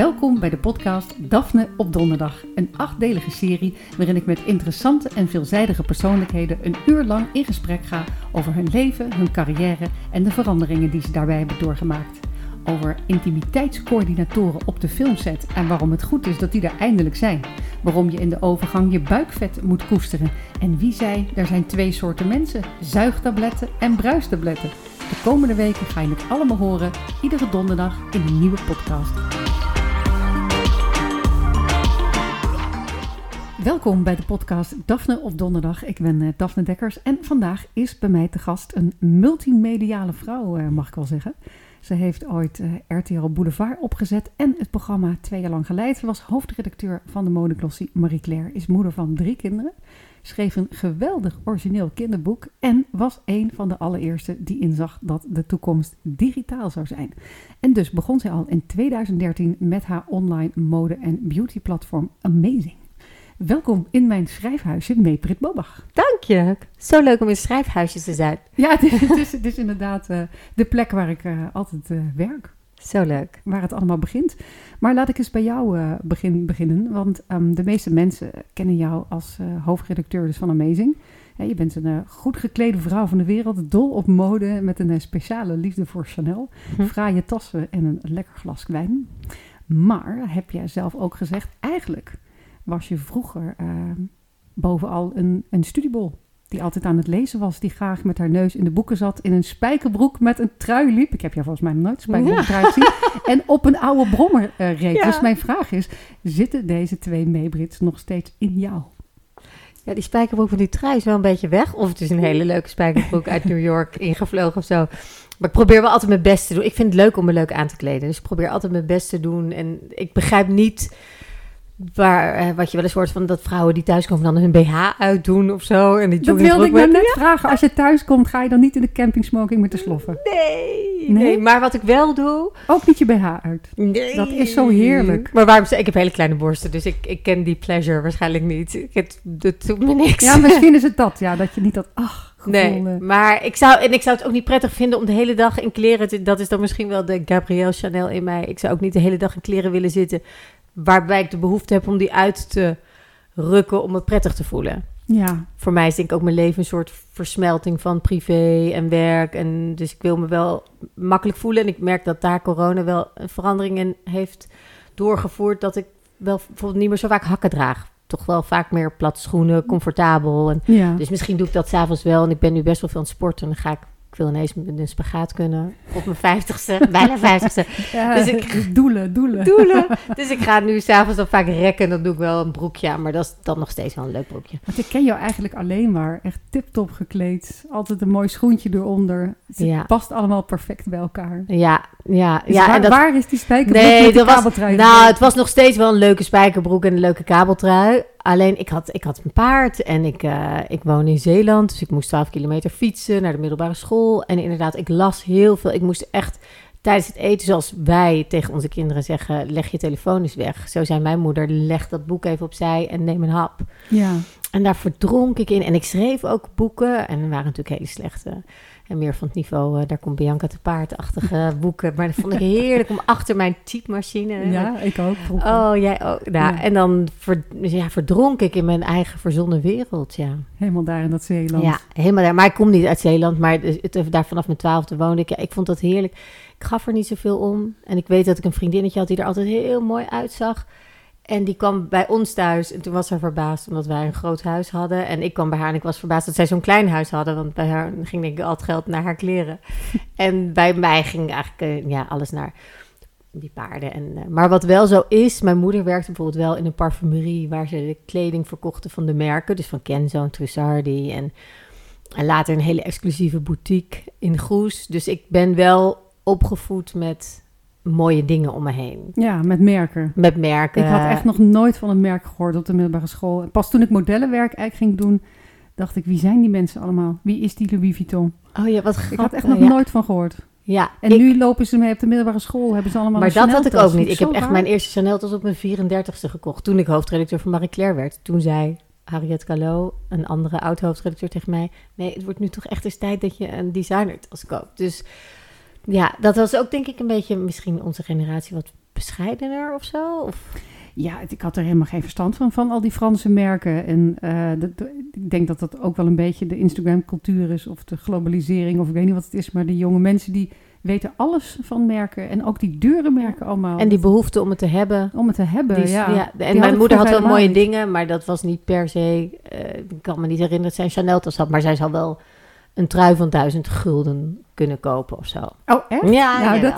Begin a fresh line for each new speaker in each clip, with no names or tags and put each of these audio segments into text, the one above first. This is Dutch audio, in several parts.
Welkom bij de podcast Daphne op Donderdag. Een achtdelige serie waarin ik met interessante en veelzijdige persoonlijkheden een uur lang in gesprek ga over hun leven, hun carrière en de veranderingen die ze daarbij hebben doorgemaakt. Over intimiteitscoördinatoren op de filmset en waarom het goed is dat die er eindelijk zijn. Waarom je in de overgang je buikvet moet koesteren. En wie zei, er zijn twee soorten mensen: zuigtabletten en bruistabletten. De komende weken ga je het allemaal horen, iedere donderdag in een nieuwe podcast. Welkom bij de podcast Daphne op Donderdag. Ik ben uh, Daphne Dekkers en vandaag is bij mij te gast een multimediale vrouw, uh, mag ik wel zeggen. Ze heeft ooit uh, RTL Boulevard opgezet en het programma twee jaar lang geleid. Ze was hoofdredacteur van de modeklossie Marie Claire, is moeder van drie kinderen schreef een geweldig origineel kinderboek en was een van de allereerste die inzag dat de toekomst digitaal zou zijn. En dus begon zij al in 2013 met haar online mode- en beautyplatform Amazing. Welkom in mijn schrijfhuisje, Meeprit Bobach.
Dank je. Zo leuk om in schrijfhuisjes te zijn.
Ja, het is, het is, het is inderdaad uh, de plek waar ik uh, altijd uh, werk.
Zo leuk.
Waar het allemaal begint. Maar laat ik eens bij jou begin, beginnen. Want um, de meeste mensen kennen jou als hoofdredacteur dus van Amazing. Je bent een goed geklede vrouw van de wereld. Dol op mode. Met een speciale liefde voor Chanel. Hm. Fraaie tassen en een lekker glas wijn. Maar heb jij zelf ook gezegd. Eigenlijk was je vroeger bovenal een, een studiebol die altijd aan het lezen was, die graag met haar neus in de boeken zat, in een spijkerbroek met een trui liep. Ik heb jou volgens mij nooit spijkerbroek ja. gezien. En op een oude brommer uh, reed. Ja. Dus mijn vraag is, zitten deze twee meebrits nog steeds in jou?
Ja, die spijkerbroek van die trui is wel een beetje weg. Of het is een hele leuke spijkerbroek uit New York ingevlogen of zo. Maar ik probeer wel altijd mijn best te doen. Ik vind het leuk om me leuk aan te kleden. Dus ik probeer altijd mijn best te doen. En ik begrijp niet Waar, eh, wat je wel eens hoort van dat vrouwen die thuiskomen dan hun BH uitdoen of zo. En die
dat wilde ik nou net vragen. Als je thuis komt, ga je dan niet in de campingsmoking met de sloffen?
Nee, nee, nee. Maar wat ik wel doe...
Ook niet je BH uit.
Nee.
Dat is zo heerlijk.
Maar waarom... Ik heb hele kleine borsten, dus ik, ik ken die pleasure waarschijnlijk niet. Het, het doet me niks.
Ja, misschien is het dat. Ja, dat je niet dat... Ach, gevoel,
nee, maar ik zou, en ik zou het ook niet prettig vinden om de hele dag in kleren te... Dat is dan misschien wel de Gabrielle Chanel in mij. Ik zou ook niet de hele dag in kleren willen zitten waarbij ik de behoefte heb om die uit te rukken om het prettig te voelen.
Ja.
Voor mij is denk ik ook mijn leven een soort versmelting van privé en werk. En dus ik wil me wel makkelijk voelen. En ik merk dat daar corona wel een verandering in heeft doorgevoerd. Dat ik wel bijvoorbeeld niet meer zo vaak hakken draag. Toch wel vaak meer platte schoenen, comfortabel. En
ja.
Dus misschien doe ik dat s'avonds wel. En ik ben nu best wel veel aan het sporten. En dan ga ik ik wil ineens met een spagaat kunnen op mijn vijftigste, bijna vijftigste.
Ja, dus ik, doelen, doelen.
Doelen. Dus ik ga nu s'avonds dan vaak rekken en dan doe ik wel een broekje aan. Maar dat is dan nog steeds wel een leuk broekje.
Want ik ken jou eigenlijk alleen maar echt tip-top gekleed. Altijd een mooi schoentje eronder. Het ja. past allemaal perfect bij elkaar.
Ja, ja.
Dus
ja
waar,
en dat,
waar is die spijkerbroek
nee,
de
was? Nou, het was nog steeds wel een leuke spijkerbroek en een leuke kabeltrui. Alleen ik had, ik had een paard en ik, uh, ik woon in Zeeland. Dus ik moest 12 kilometer fietsen naar de middelbare school. En inderdaad, ik las heel veel. Ik moest echt tijdens het eten, zoals wij tegen onze kinderen zeggen, leg je telefoon eens weg. Zo zei mijn moeder, leg dat boek even opzij en neem een hap.
Ja.
En daar verdronk ik in. En ik schreef ook boeken. En er waren natuurlijk hele slechte. En meer van het niveau, uh, daar komt Bianca te paardachtige boeken. Maar dat vond ik heerlijk om achter mijn typemachine.
Ja, ik ook. Vroeger.
Oh, jij ook. Nou, ja. En dan ver, ja, verdronk ik in mijn eigen verzonnen wereld, ja.
Helemaal daar in dat Zeeland.
Ja, helemaal daar. Maar ik kom niet uit Zeeland, maar het, het, daar vanaf mijn twaalfde woonde ik. Ja, ik vond dat heerlijk. Ik gaf er niet zoveel om. En ik weet dat ik een vriendinnetje had die er altijd heel mooi uitzag. En die kwam bij ons thuis en toen was ze verbaasd omdat wij een groot huis hadden. En ik kwam bij haar en ik was verbaasd dat zij zo'n klein huis hadden. Want bij haar ging denk ik al het geld naar haar kleren. en bij mij ging eigenlijk uh, ja, alles naar die paarden. En, uh, maar wat wel zo is, mijn moeder werkte bijvoorbeeld wel in een parfumerie... waar ze de kleding verkochten van de merken. Dus van Kenzo en Trussardi en, en later een hele exclusieve boutique in Goes. Dus ik ben wel opgevoed met mooie dingen om me heen.
Ja, met merken.
Met merken.
Ik had echt nog nooit van een merk gehoord op de middelbare school. Pas toen ik modellenwerk eigenlijk ging doen, dacht ik, wie zijn die mensen allemaal? Wie is die Louis Vuitton?
Oh ja, wat grappig.
Ik had echt nog ja. nooit van gehoord.
Ja,
en ik, nu lopen ze mee op de middelbare school, hebben ze allemaal
Maar dat had ik ook niet. Ik heb echt
raar.
mijn eerste Chanel tot op mijn 34ste gekocht. Toen ik hoofdredacteur van Marie Claire werd. Toen zei Harriet Callot, een andere oud-hoofdredacteur tegen mij... Nee, het wordt nu toch echt eens tijd dat je een designertas koopt. Dus ja, dat was ook denk ik een beetje misschien onze generatie wat bescheidener of zo? Of?
Ja, ik had er helemaal geen verstand van, van al die Franse merken. En eh, dat- ik denk dat dat ook wel een beetje de Instagram-cultuur is, of de globalisering, of ik weet niet wat het is. Maar de jonge mensen die weten alles van merken en ook die dure merken allemaal.
En die behoefte om het te hebben.
om het te hebben,
Die
ja.
en mijn moeder had wel mooie dingen, maar dat was niet per se. eh, ik kan me niet herinneren dat zij een Chanel tas had, maar zij zal wel een trui van duizend gulden kunnen kopen of zo.
Oh, echt?
Ja,
Nou, dat,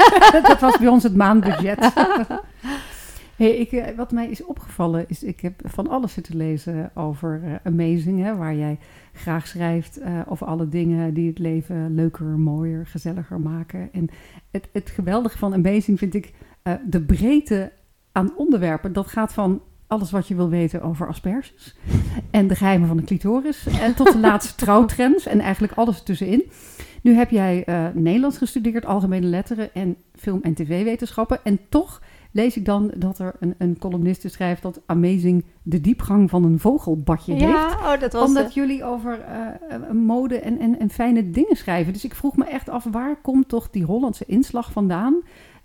dat was bij ons het maandbudget. Hey, ik, eh, wat mij is opgevallen is, ik heb van alles zitten lezen over eh, Amazing, hè, waar jij graag schrijft eh, over alle dingen die het leven leuker, mooier, gezelliger maken. En het, het geweldige van Amazing vind ik de breedte aan onderwerpen. Dat gaat van alles wat je wil weten over asperges en de geheimen van de clitoris en tot de laatste trouwtrends en eigenlijk alles ertussenin. Nu heb jij eh, Nederlands gestudeerd, algemene letteren en film- en tv-wetenschappen. En toch lees ik dan dat er een, een columniste schrijft dat Amazing de diepgang van een vogelbadje heeft.
Ja, oh, dat was
Omdat
de-
jullie over eh, mode en, en, en fijne dingen schrijven. Dus ik vroeg me echt af, waar komt toch die Hollandse inslag vandaan?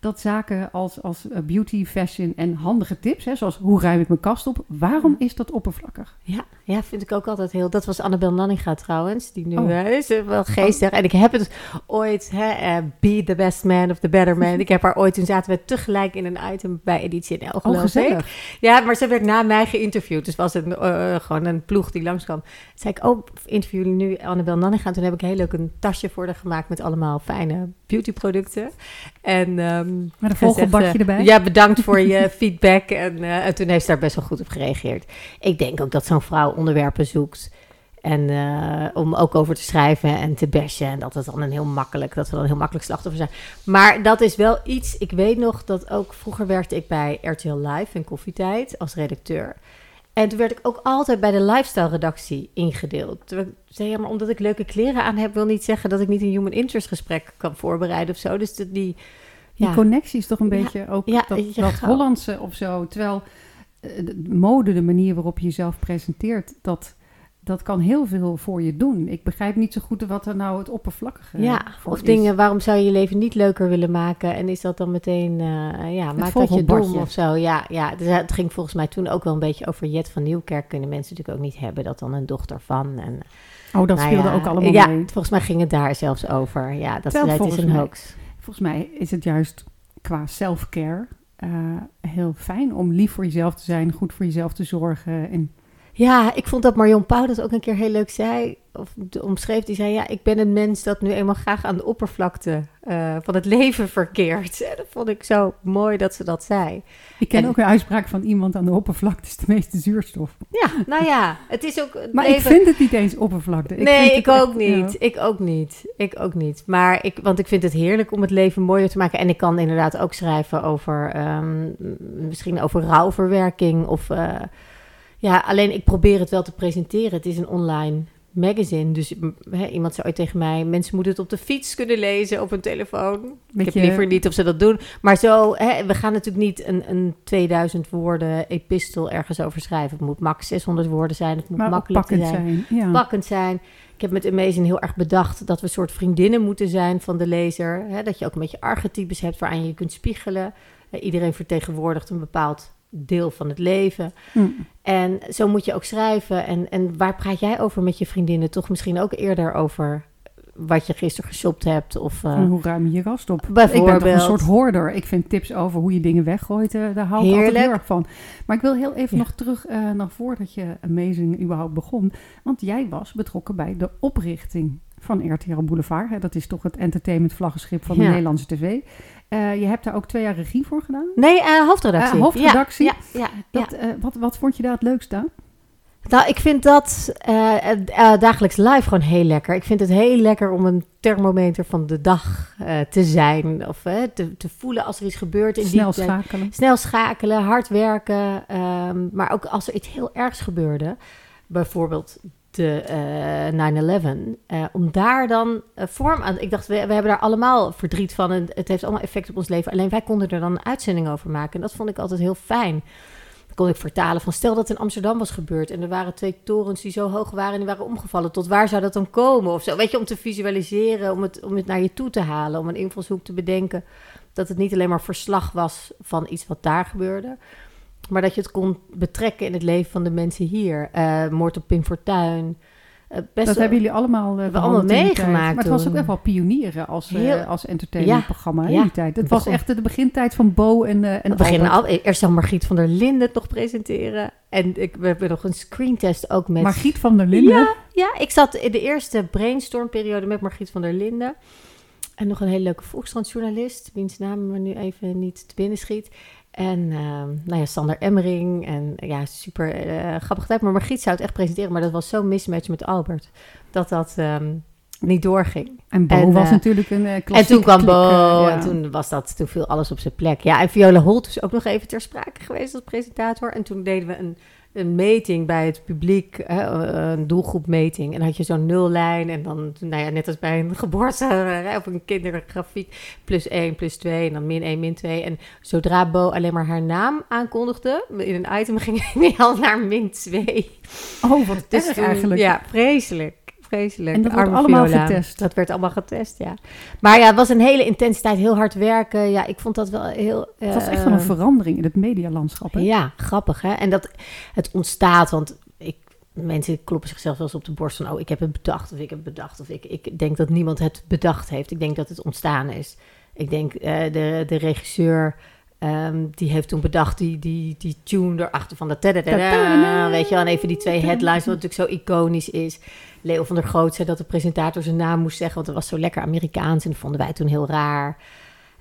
Dat zaken als, als eh, beauty, fashion en handige tips, hè, zoals hoe ruim ik mijn kast op, waarom is dat oppervlakkig?
Ja, ja, vind ik ook altijd heel. Dat was Annabel Nanninga trouwens, die nu
Oh.
eh, is wel geestig. En ik heb het ooit, hè, eh, be the best man of the better man. ik heb haar ooit, toen zaten we tegelijk in een item bij Editie NL,
Oh,
geloof ik.
gezellig.
Ja, maar ze werd na mij geïnterviewd. Dus was het gewoon een ploeg die langskwam. Toen zei ik, oh, interview jullie nu Annabel Nanninga? En toen heb ik heel leuk een tasje voor haar gemaakt met allemaal fijne beautyproducten. En, ehm,
Met een
gezegd,
vogelbadje
eh,
erbij.
Ja, bedankt voor je feedback. En, eh, en toen heeft ze daar best wel goed op gereageerd. Ik denk ook dat zo'n vrouw onderwerpen zoekt. En eh, om ook over te schrijven en te bashen. En dat het dan een heel makkelijk, dat we dan heel makkelijk slachtoffer zijn. Maar dat is wel iets. Ik weet nog dat ook vroeger werkte ik bij RTL Live en Koffietijd als redacteur. En toen werd ik ook altijd bij de lifestyle redactie ingedeeld. Toen zei, ja, maar omdat ik leuke kleren aan heb, wil niet zeggen dat ik niet een human interest gesprek kan voorbereiden of zo. Dus dat die.
Die connectie is toch een
Ja,
beetje ook
ja,
dat, dat. Hollandse of zo. Terwijl eh, de mode, de manier waarop je jezelf presenteert, dat, dat kan heel veel voor je doen. Ik begrijp niet zo goed wat er nou het oppervlakkige
Ja,
voor
of
is.
dingen, waarom zou je je leven niet leuker willen maken? En is dat dan meteen, eh, ja, maakt dat je dom of zo? Ja, ja, dus het ging volgens mij toen ook wel een beetje over Jet van Nieuwkerk. Kunnen mensen natuurlijk ook niet hebben, dat dan een dochter van. En,
Oh, dat
nou
speelde
ja,
ook allemaal
Ja,
mee.
volgens mij ging het daar zelfs over. Ja, dat het is een
mij-
hoax.
Volgens mij is het juist qua self-care eh, heel fijn om lief voor jezelf te zijn, goed voor jezelf te zorgen. En
Ja, ik vond dat Marion Pauw dat ook een keer heel leuk zei. Of omschreef, die zei, ja, ik ben een mens dat nu eenmaal graag aan de oppervlakte eh, van het leven verkeert. En dat vond ik zo mooi dat ze dat zei.
ik ken
En-
ook een uitspraak van iemand aan de oppervlakte is de meeste zuurstof.
Ja, nou ja, het is ook... het
Maar ik vind het niet eens oppervlakte.
nee, ik
het echt-
ook niet.
ja.
Ik ook niet. Ik ook niet. Maar ik, want ik vind het heerlijk om het leven mooier te maken. En ik kan inderdaad ook schrijven over, ehm, misschien over rouwverwerking. Of, eh, ja, alleen ik probeer het wel te presenteren. Het is een online magazine. Dus iemand zei ooit tegen mij, mensen moeten het op de fiets kunnen lezen, op een telefoon. ik heb liever niet of ze dat doen. Maar zo, we gaan natuurlijk niet een, een 2000 woorden epistel ergens over schrijven. Het moet max 600 woorden zijn. Het moet
Maar
makkelijk zijn
zijn. Ja.
pakkend zijn. Ik heb met Amazing heel erg bedacht dat we een soort vriendinnen moeten zijn van de lezer. Dat je ook een beetje archetypes hebt waaraan je je kunt spiegelen. Eh, iedereen vertegenwoordigt een bepaald deel van het leven.
Hm.
En zo moet je ook schrijven. En, en waar praat jij over met je vriendinnen? Toch misschien ook eerder over wat je gisteren geshopt hebt? Of, eh,
hoe ruim je je kast op?
Bijvoorbeeld.
Ik ben toch een soort hoorder. Ik vind tips over hoe je dingen weggooit, eh, daar hou ik altijd heel erg van. Maar ik wil heel even
Ja.
nog terug eh naar voordat je Amazing überhaupt begon. Want jij was betrokken bij de oprichting van RTL Boulevard. Hè, dat is toch het entertainment vlaggenschip van de
Ja.
Nederlandse tv. Eh, je hebt daar ook twee jaar regie voor gedaan.
Nee, eh, hoofdredactie.
Eh, hoofdredactie?
Ja, ja, ja.
Dat, eh, wat, wat vond je daar het leukst aan?
Nou, ik vind dat dagelijks live gewoon heel lekker. Ik vind het heel lekker om een thermometer van de dag te zijn. Of te, te voelen als er iets gebeurt. In
Snel
die,
schakelen.
snel schakelen, hard werken. ehm, maar ook als er iets heel ergs gebeurde. Bijvoorbeeld de eh 9-11. eh, om daar dan eh, vorm aan... Ik dacht, we, we hebben daar allemaal verdriet van. En het heeft allemaal effect op ons leven. Alleen wij konden er dan een uitzending over maken. En dat vond ik altijd heel fijn. Ik kon ik vertalen van stel dat het in Amsterdam was gebeurd en er waren twee torens die zo hoog waren en die waren omgevallen. Tot waar zou dat dan komen of zo? Weet je, om te visualiseren, om het, om het naar je toe te halen, om een invalshoek te bedenken. Dat het niet alleen maar verslag was van iets wat daar gebeurde, maar dat je het kon betrekken in het leven van de mensen hier. Eh, moord op Pim Fortuyn. Uh, best
dat hebben jullie allemaal, uh,
we allemaal meegemaakt
Maar het was ook echt wel pionieren als, uh,
Heel-
als entertainmentprogramma in die tijd. Het was echt de begintijd van Bo en, uh, en
We beginnen al, eerst zou Margriet van der Linden nog presenteren. En ik, we hebben nog een screentest ook met...
Margriet van der Linden.
Ja, ja, ik zat in de eerste brainstormperiode met Margriet van der Linden. En nog een hele leuke Volkskrant-journalist, wiens naam me nu even niet te binnen schiet. En ehm, nou ja, Sander Emmering. En ja, super eh, grappige tijd. Maar Margriet zou het echt presenteren. Maar dat was zo'n mismatch met Albert. Dat dat ehm, niet doorging.
En Bo
En,
was
eh,
natuurlijk een uh,
En toen kwam Bo.
ja.
En toen was dat, toen viel alles op zijn plek. Ja, en Viola Holt is ook nog even ter sprake geweest als presentator. En toen deden we een, een meting bij het publiek, hè, een doelgroepmeting. En had je zo'n nullijn. En dan, nou ja, net als bij een geboorte hè, of een kindergrafiek, plus 1, plus 2 en dan min 1, min 2. En zodra Bo alleen maar haar naam aankondigde in een item, ging hij al naar min 2.
Oh, wat
Dus
erg eigenlijk.
Ja, vreselijk. Vreselijk.
En dat
Arme
allemaal
Viola.
getest.
Dat werd allemaal getest, ja. Maar ja, het was een hele intensiteit, heel hard werken. Ja, ik vond dat wel heel...
Het was echt wel een
eh,
verandering in het medialandschap. Hè?
Ja, grappig hè. En dat het ontstaat, want ik, mensen kloppen zichzelf wel eens op de borst van... oh, ik heb het bedacht of ik heb het bedacht. Of ik, ik denk dat niemand het bedacht heeft. Ik denk dat het ontstaan is. Ik denk eh, de, de regisseur... ehm, die heeft toen bedacht die, die, die tune erachter van de weet je wel. En even die twee headlines, wat natuurlijk zo iconisch is. Leo van der Groot zei dat de presentator zijn naam moest zeggen... want het was zo lekker Amerikaans en dat vonden wij toen heel raar.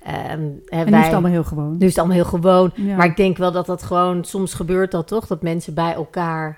Hè,
En nu is
wij-
het allemaal heel gewoon.
nu is het allemaal heel gewoon.
Ja.
Maar ik denk wel dat dat gewoon, soms gebeurt dat toch? Dat mensen bij elkaar,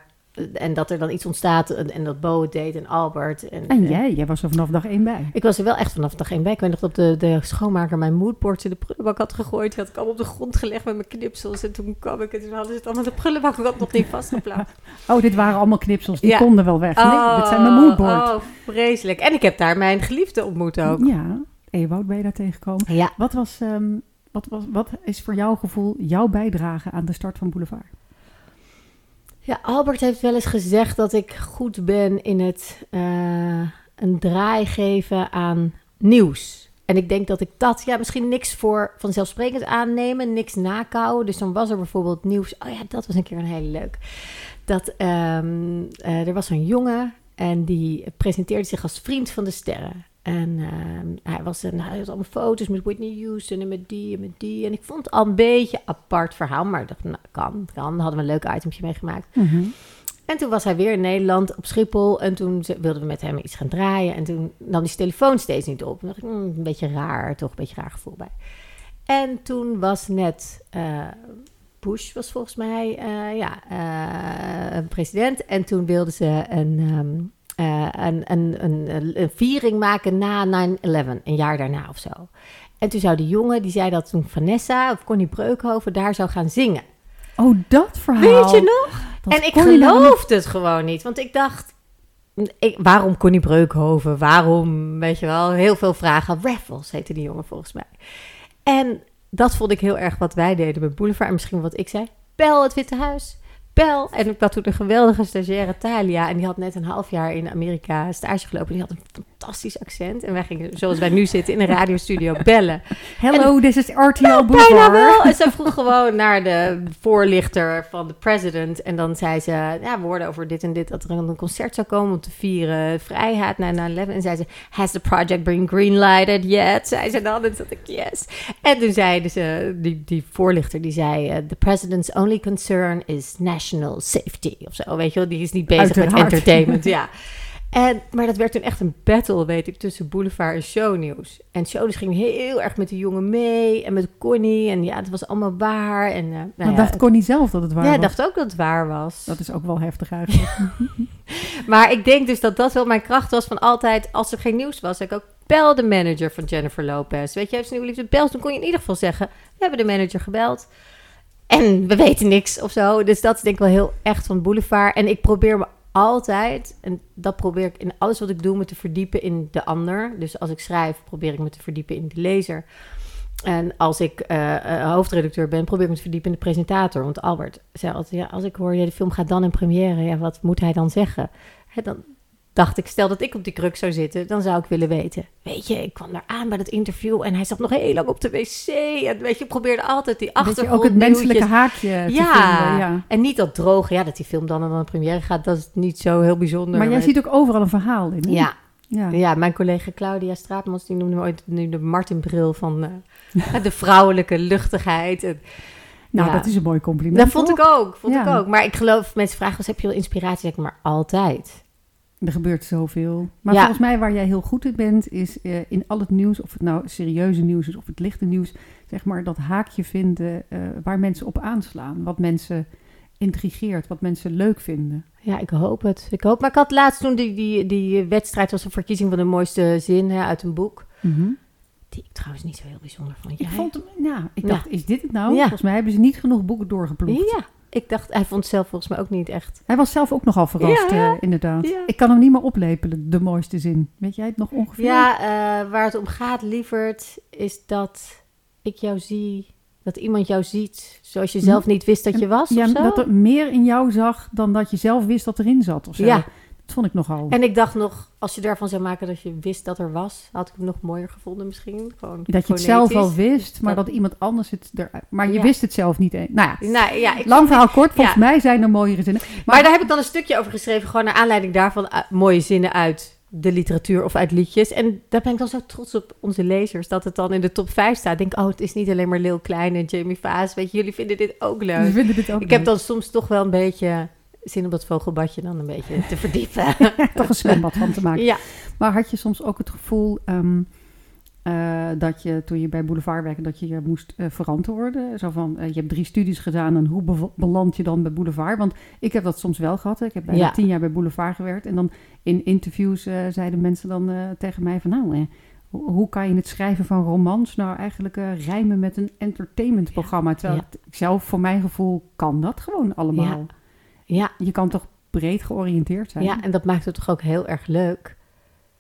en dat er dan iets ontstaat. En, en dat Bo het deed en Albert. En,
En
eh,
jij, jij was er vanaf dag één bij.
ik was er wel echt vanaf dag één bij. Ik weet nog dat de, de schoonmaker mijn moodboards in de prullenbak had gegooid. Die had ik allemaal op de grond gelegd met mijn knipsels. En toen kwam ik en toen hadden ze het allemaal in de prullenbak. Ik had nog niet vastgeplaatst.
Oh, dit waren allemaal knipsels. Die
Ja.
konden wel weg. nee, dit zijn mijn moodboard.
Oh, vreselijk. En ik heb daar mijn geliefde ontmoet ook.
Ja, Ewout ben je daar tegengekomen.
Ja.
Wat, was, ehm, wat, was, wat is voor jouw gevoel jouw bijdrage aan de start van Boulevard?
Ja, Albert heeft wel eens gezegd dat ik goed ben in het eh, een draai geven aan nieuws. En ik denk dat ik dat, ja, misschien niks voor vanzelfsprekend aannemen, niks nakouwen. Dus dan was er bijvoorbeeld nieuws. Oh ja, dat was een keer een hele leuk. Dat ehm, eh, er was een jongen en die presenteerde zich als vriend van de sterren. En ehm, hij, was, een, hij had allemaal foto's met Whitney Houston en met die en met die. En ik vond het al een beetje een apart verhaal, maar ik dacht, nou, kan, kan. Hadden we een leuk itempje meegemaakt. En toen was hij weer in Nederland op Schiphol. En toen wilden we met hem iets gaan draaien. En toen nam hij zijn telefoon steeds niet op. En dacht ik, hmm, een beetje raar, toch een beetje raar gevoel bij. En toen was net eh, Bush, was volgens mij, eh, ja, eh, een president. En toen wilden ze een, ehm, eh, een, een, een, een viering maken na 9-11, een jaar daarna of zo. En toen zou die jongen, die zei dat toen Vanessa of Connie Breukhoven daar zou gaan zingen.
Oh, dat verhaal.
Weet je nog?
Dat
en ik geloofde het gewoon niet. Want ik dacht, ik, waarom Connie Breukhoven? Waarom, weet je wel, heel veel vragen. Raffles heette die jongen volgens mij. En dat vond ik heel erg wat wij deden met Boulevard. En misschien wat ik zei. Bel het Witte Huis. Bel. En ik had toen een geweldige stagiaire, Talia. En die had net een half jaar in Amerika stage gelopen. Die had een fantastisch accent. En wij gingen, zoals wij nu zitten, in een radiostudio bellen.
Hello, this is RTL
Nou,
Boulevard.
wel. En ze vroeg gewoon naar de voorlichter van de president. En dan zei ze, ja, we hoorden over dit en dit, dat er een concert zou komen om te vieren vrijheid na 9-11. En zei ze, has the project been greenlighted yet? Zei ze dan. En dacht ik, yes. En toen zei ze, die, die voorlichter, die zei, eh, the president's only concern is national safety. Of zo, weet je wel. Die is niet bezig met entertainment, ja. En, maar dat werd toen echt een battle, weet ik, tussen Boulevard en Shownieuws. En Shownieuws ging heel erg met de jongen mee en met Connie. En ja, het was allemaal waar. En, eh, nou
Maar
ja,
dacht Connie zelf dat het waar
ja,
was?
ik dacht ook dat het waar was.
Dat is ook wel heftig eigenlijk.
Maar ik denk dus dat dat wel mijn kracht was van altijd, als er geen nieuws was, ik ook, bel de manager van Jennifer Lopez. Weet je, heeft ze nieuwe liefde, bel ze. Dan kon je in ieder geval zeggen, we hebben de manager gebeld. En we weten niks of zo. Dus dat is denk ik wel heel echt van Boulevard. En ik probeer me altijd, en dat probeer ik in alles wat ik doe, me te verdiepen in de ander. Dus als ik schrijf, probeer ik me te verdiepen in de lezer. En als ik eh, hoofdredacteur ben, probeer ik me te verdiepen in de presentator. Want Albert zei altijd, ja, als ik hoor, ja, de film gaat dan in première, ja, wat moet hij dan zeggen? Hè, dan dacht ik, stel dat ik op die kruk zou zitten, dan zou ik willen weten. Weet je, ik kwam daar aan bij dat interview en hij zat nog heel lang op de wc. En weet je, probeerde altijd die
je
achtergrond
ook het menselijke haakje te
Ja.
vinden. Ja.
En niet dat droge, ja, dat die film dan aan een première gaat, dat is niet zo heel bijzonder.
Maar jij ziet ook overal een verhaal in. Hè?
Ja,
ja.
ja, mijn collega Claudia Straatmans, die noemde me ooit nu de Martin-bril van eh, de vrouwelijke luchtigheid. En,
Nou,
Ja.
dat is een mooi compliment.
dat vond
toch?
ik ook, vond
Ja.
ik ook. Maar ik geloof, mensen vragen, eens, heb je wel inspiratie? Zeg ik maar altijd.
Er gebeurt zoveel. Maar
Ja.
volgens mij waar jij heel goed in bent, is eh, in al het nieuws, of het nou serieuze nieuws is of het lichte nieuws, zeg maar dat haakje vinden eh, waar mensen op aanslaan. Wat mensen intrigeert, wat mensen leuk vinden.
Ja, ik hoop het. Ik hoop. Maar ik had laatst toen die, die, die wedstrijd was een verkiezing van de mooiste zin hè, uit een boek. Die ik trouwens niet zo heel bijzonder vond.
Ik
Jij?
vond hem, ja, ik
Ja.
dacht, is dit het nou?
Ja.
Volgens mij hebben ze niet genoeg boeken doorgeploegd.
Ja, ik dacht, hij vond het zelf volgens mij ook niet echt.
Hij was zelf ook nogal verrast,
Ja,
eh, inderdaad.
ja.
Ik kan hem niet meer oplepelen, de mooiste zin. Weet jij het nog ongeveer?
Ja, eh, waar het om gaat, lieverd, is dat ik jou zie, dat iemand jou ziet zoals je zelf niet wist dat je was.
Ja,
of zo.
dat er meer in jou zag dan dat je zelf wist dat erin zat. Of zo.
Ja.
Dat vond ik nogal.
En ik dacht nog, als je daarvan zou maken dat je wist dat er was, had ik hem nog mooier gevonden misschien. Gewoon
dat je het zelf al wist, maar
Dat-
dat, iemand anders het eruit... Maar je
Ja.
wist het zelf niet. eens. Nou ja,
Nou ja, ik
lang verhaal kort. Volgens
Ja.
mij zijn er mooiere zinnen.
Maar, daar heb ik dan een stukje over geschreven, gewoon naar aanleiding daarvan uh, mooie zinnen uit de literatuur of uit liedjes. En daar ben ik dan zo trots op onze lezers, dat het dan in de top 5 staat. Denk, oh, het is niet alleen maar Lil Klein en Jamie Vaas. Weet je, jullie vinden dit ook leuk.
Dit ook
Ik heb dan soms toch wel een beetje zin om dat vogelbadje dan een beetje te verdiepen.
toch een zwembad van te maken.
ja.
Maar had je soms ook het gevoel ehm, eh, dat je toen je bij Boulevard werkte, dat je je moest eh, verantwoorden? Zo van, eh, je hebt drie studies gedaan en hoe beland je dan bij Boulevard? Want ik heb dat soms wel gehad. hè. Ik heb bijna
Ja.
tien jaar bij Boulevard gewerkt. En dan in interviews zeiden mensen dan tegen mij van, nou, eh, hoe, kan je het schrijven van romans nou eigenlijk rijmen met een entertainmentprogramma? Terwijl
Ja.
ik zelf, voor mijn gevoel, kan dat gewoon allemaal.
Ja,
Je kan toch breed georiënteerd zijn?
ja, en dat maakt het toch ook heel erg leuk.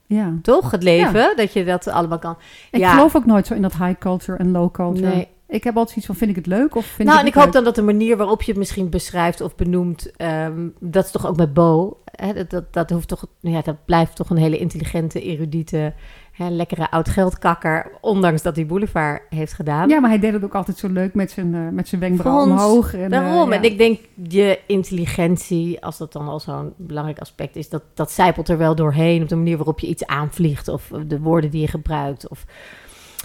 ja.
Toch, het leven, dat je dat allemaal kan.
Ik
Ja.
geloof ook nooit zo in dat high culture en low culture.
Nee.
Ik heb altijd zoiets van, vind ik het leuk of vind
nou,
ik
en ik hoop dan dat de manier waarop je het misschien beschrijft of benoemt, ehm, dat is toch ook met Bo. Hè, dat, dat, dat, hoeft toch, ja, dat blijft toch een hele intelligente, erudite, hè, lekkere oud geldkakker, ondanks dat hij Boulevard heeft gedaan.
Ja, maar hij deed het ook altijd zo leuk met zijn, eh, met zijn wenkbrauw omhoog. En, eh,
Daarom.
ja.
En ik denk, je intelligentie, als dat dan al zo'n belangrijk aspect is, dat, dat zijpelt er wel doorheen op de manier waarop je iets aanvliegt of de woorden die je gebruikt. Of...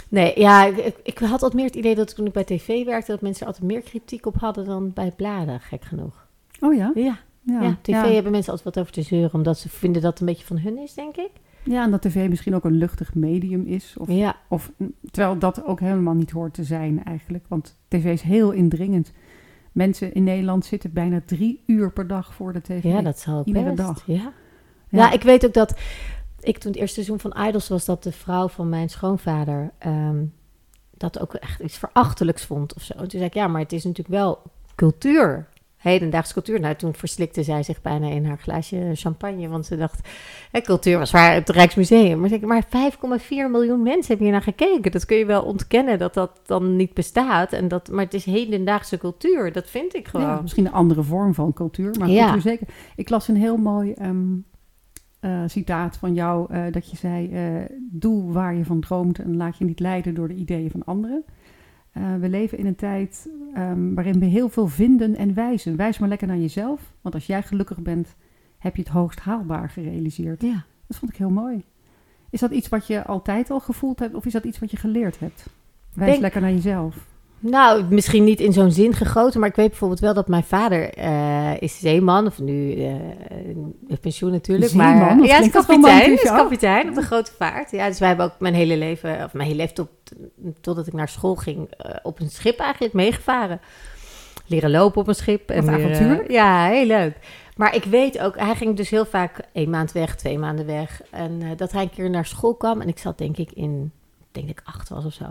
Nee, ja, ik, ik, had altijd meer het idee dat toen ik bij tv werkte, dat mensen altijd meer kritiek op hadden dan bij bladen, gek genoeg.
Oh ja?
Ja,
Ja,
ja, tv hebben mensen altijd wat over te zeuren, omdat ze vinden dat het een beetje van hun is, denk ik.
Ja, en dat tv misschien ook een luchtig medium is. Of,
Ja,
of, terwijl dat ook helemaal niet hoort te zijn eigenlijk. Want tv is heel indringend. Mensen in Nederland zitten bijna drie uur per dag voor de tv.
ja dat zal ook
Iedere
best.
dag.
Ja.
Ja.
Ja. ik weet ook dat ik toen het eerste seizoen van Idols was, dat de vrouw van mijn schoonvader ehm, dat ook echt iets verachtelijks vond of zo. En toen zei ik, ja, maar het is natuurlijk wel cultuur. Hedendaagse cultuur. Nou, toen verslikte zij zich bijna in haar glaasje champagne. Want ze dacht, hè, cultuur was waar het Rijksmuseum. Maar, zeg maar 5,4 miljoen mensen hebben hier naar gekeken. Dat kun je wel ontkennen dat dat dan niet bestaat. En dat, maar het is hedendaagse cultuur. Dat vind ik gewoon.
Ja, misschien een andere vorm van cultuur, maar
Ja.
cultuur zeker. Ik las een heel mooi ehm, eh, citaat van jou, eh, dat je zei, eh, doe waar je van droomt en laat je niet leiden door de ideeën van anderen. Eh, we leven in een tijd ehm, waarin we heel veel vinden en wijzen. Wijs maar lekker naar jezelf, want als jij gelukkig bent, heb je het hoogst haalbaar gerealiseerd.
Ja.
Dat vond ik heel mooi. Is dat iets wat je altijd al gevoeld hebt of is dat iets wat je geleerd hebt? Wijs
Denk-
lekker naar jezelf.
Nou, misschien niet in zo'n zin gegoten, maar ik weet bijvoorbeeld wel dat mijn vader eh, is zeeman, of nu met pensioen natuurlijk.
Zeeman?
maar, ja, is kapitein, is
ja.
kapitein op de grote vaart. Ja, dus wij hebben ook mijn hele leven, of mijn hele leven tot, totdat ik naar school ging, eh, op een schip eigenlijk meegevaren. Leren lopen op een schip. Eh,
avontuurlijk.
ja, heel leuk. Maar ik weet ook, hij ging dus heel vaak één maand weg, twee maanden weg. En dat hij een keer naar school kwam en ik zat denk ik in, denk ik acht was of zo.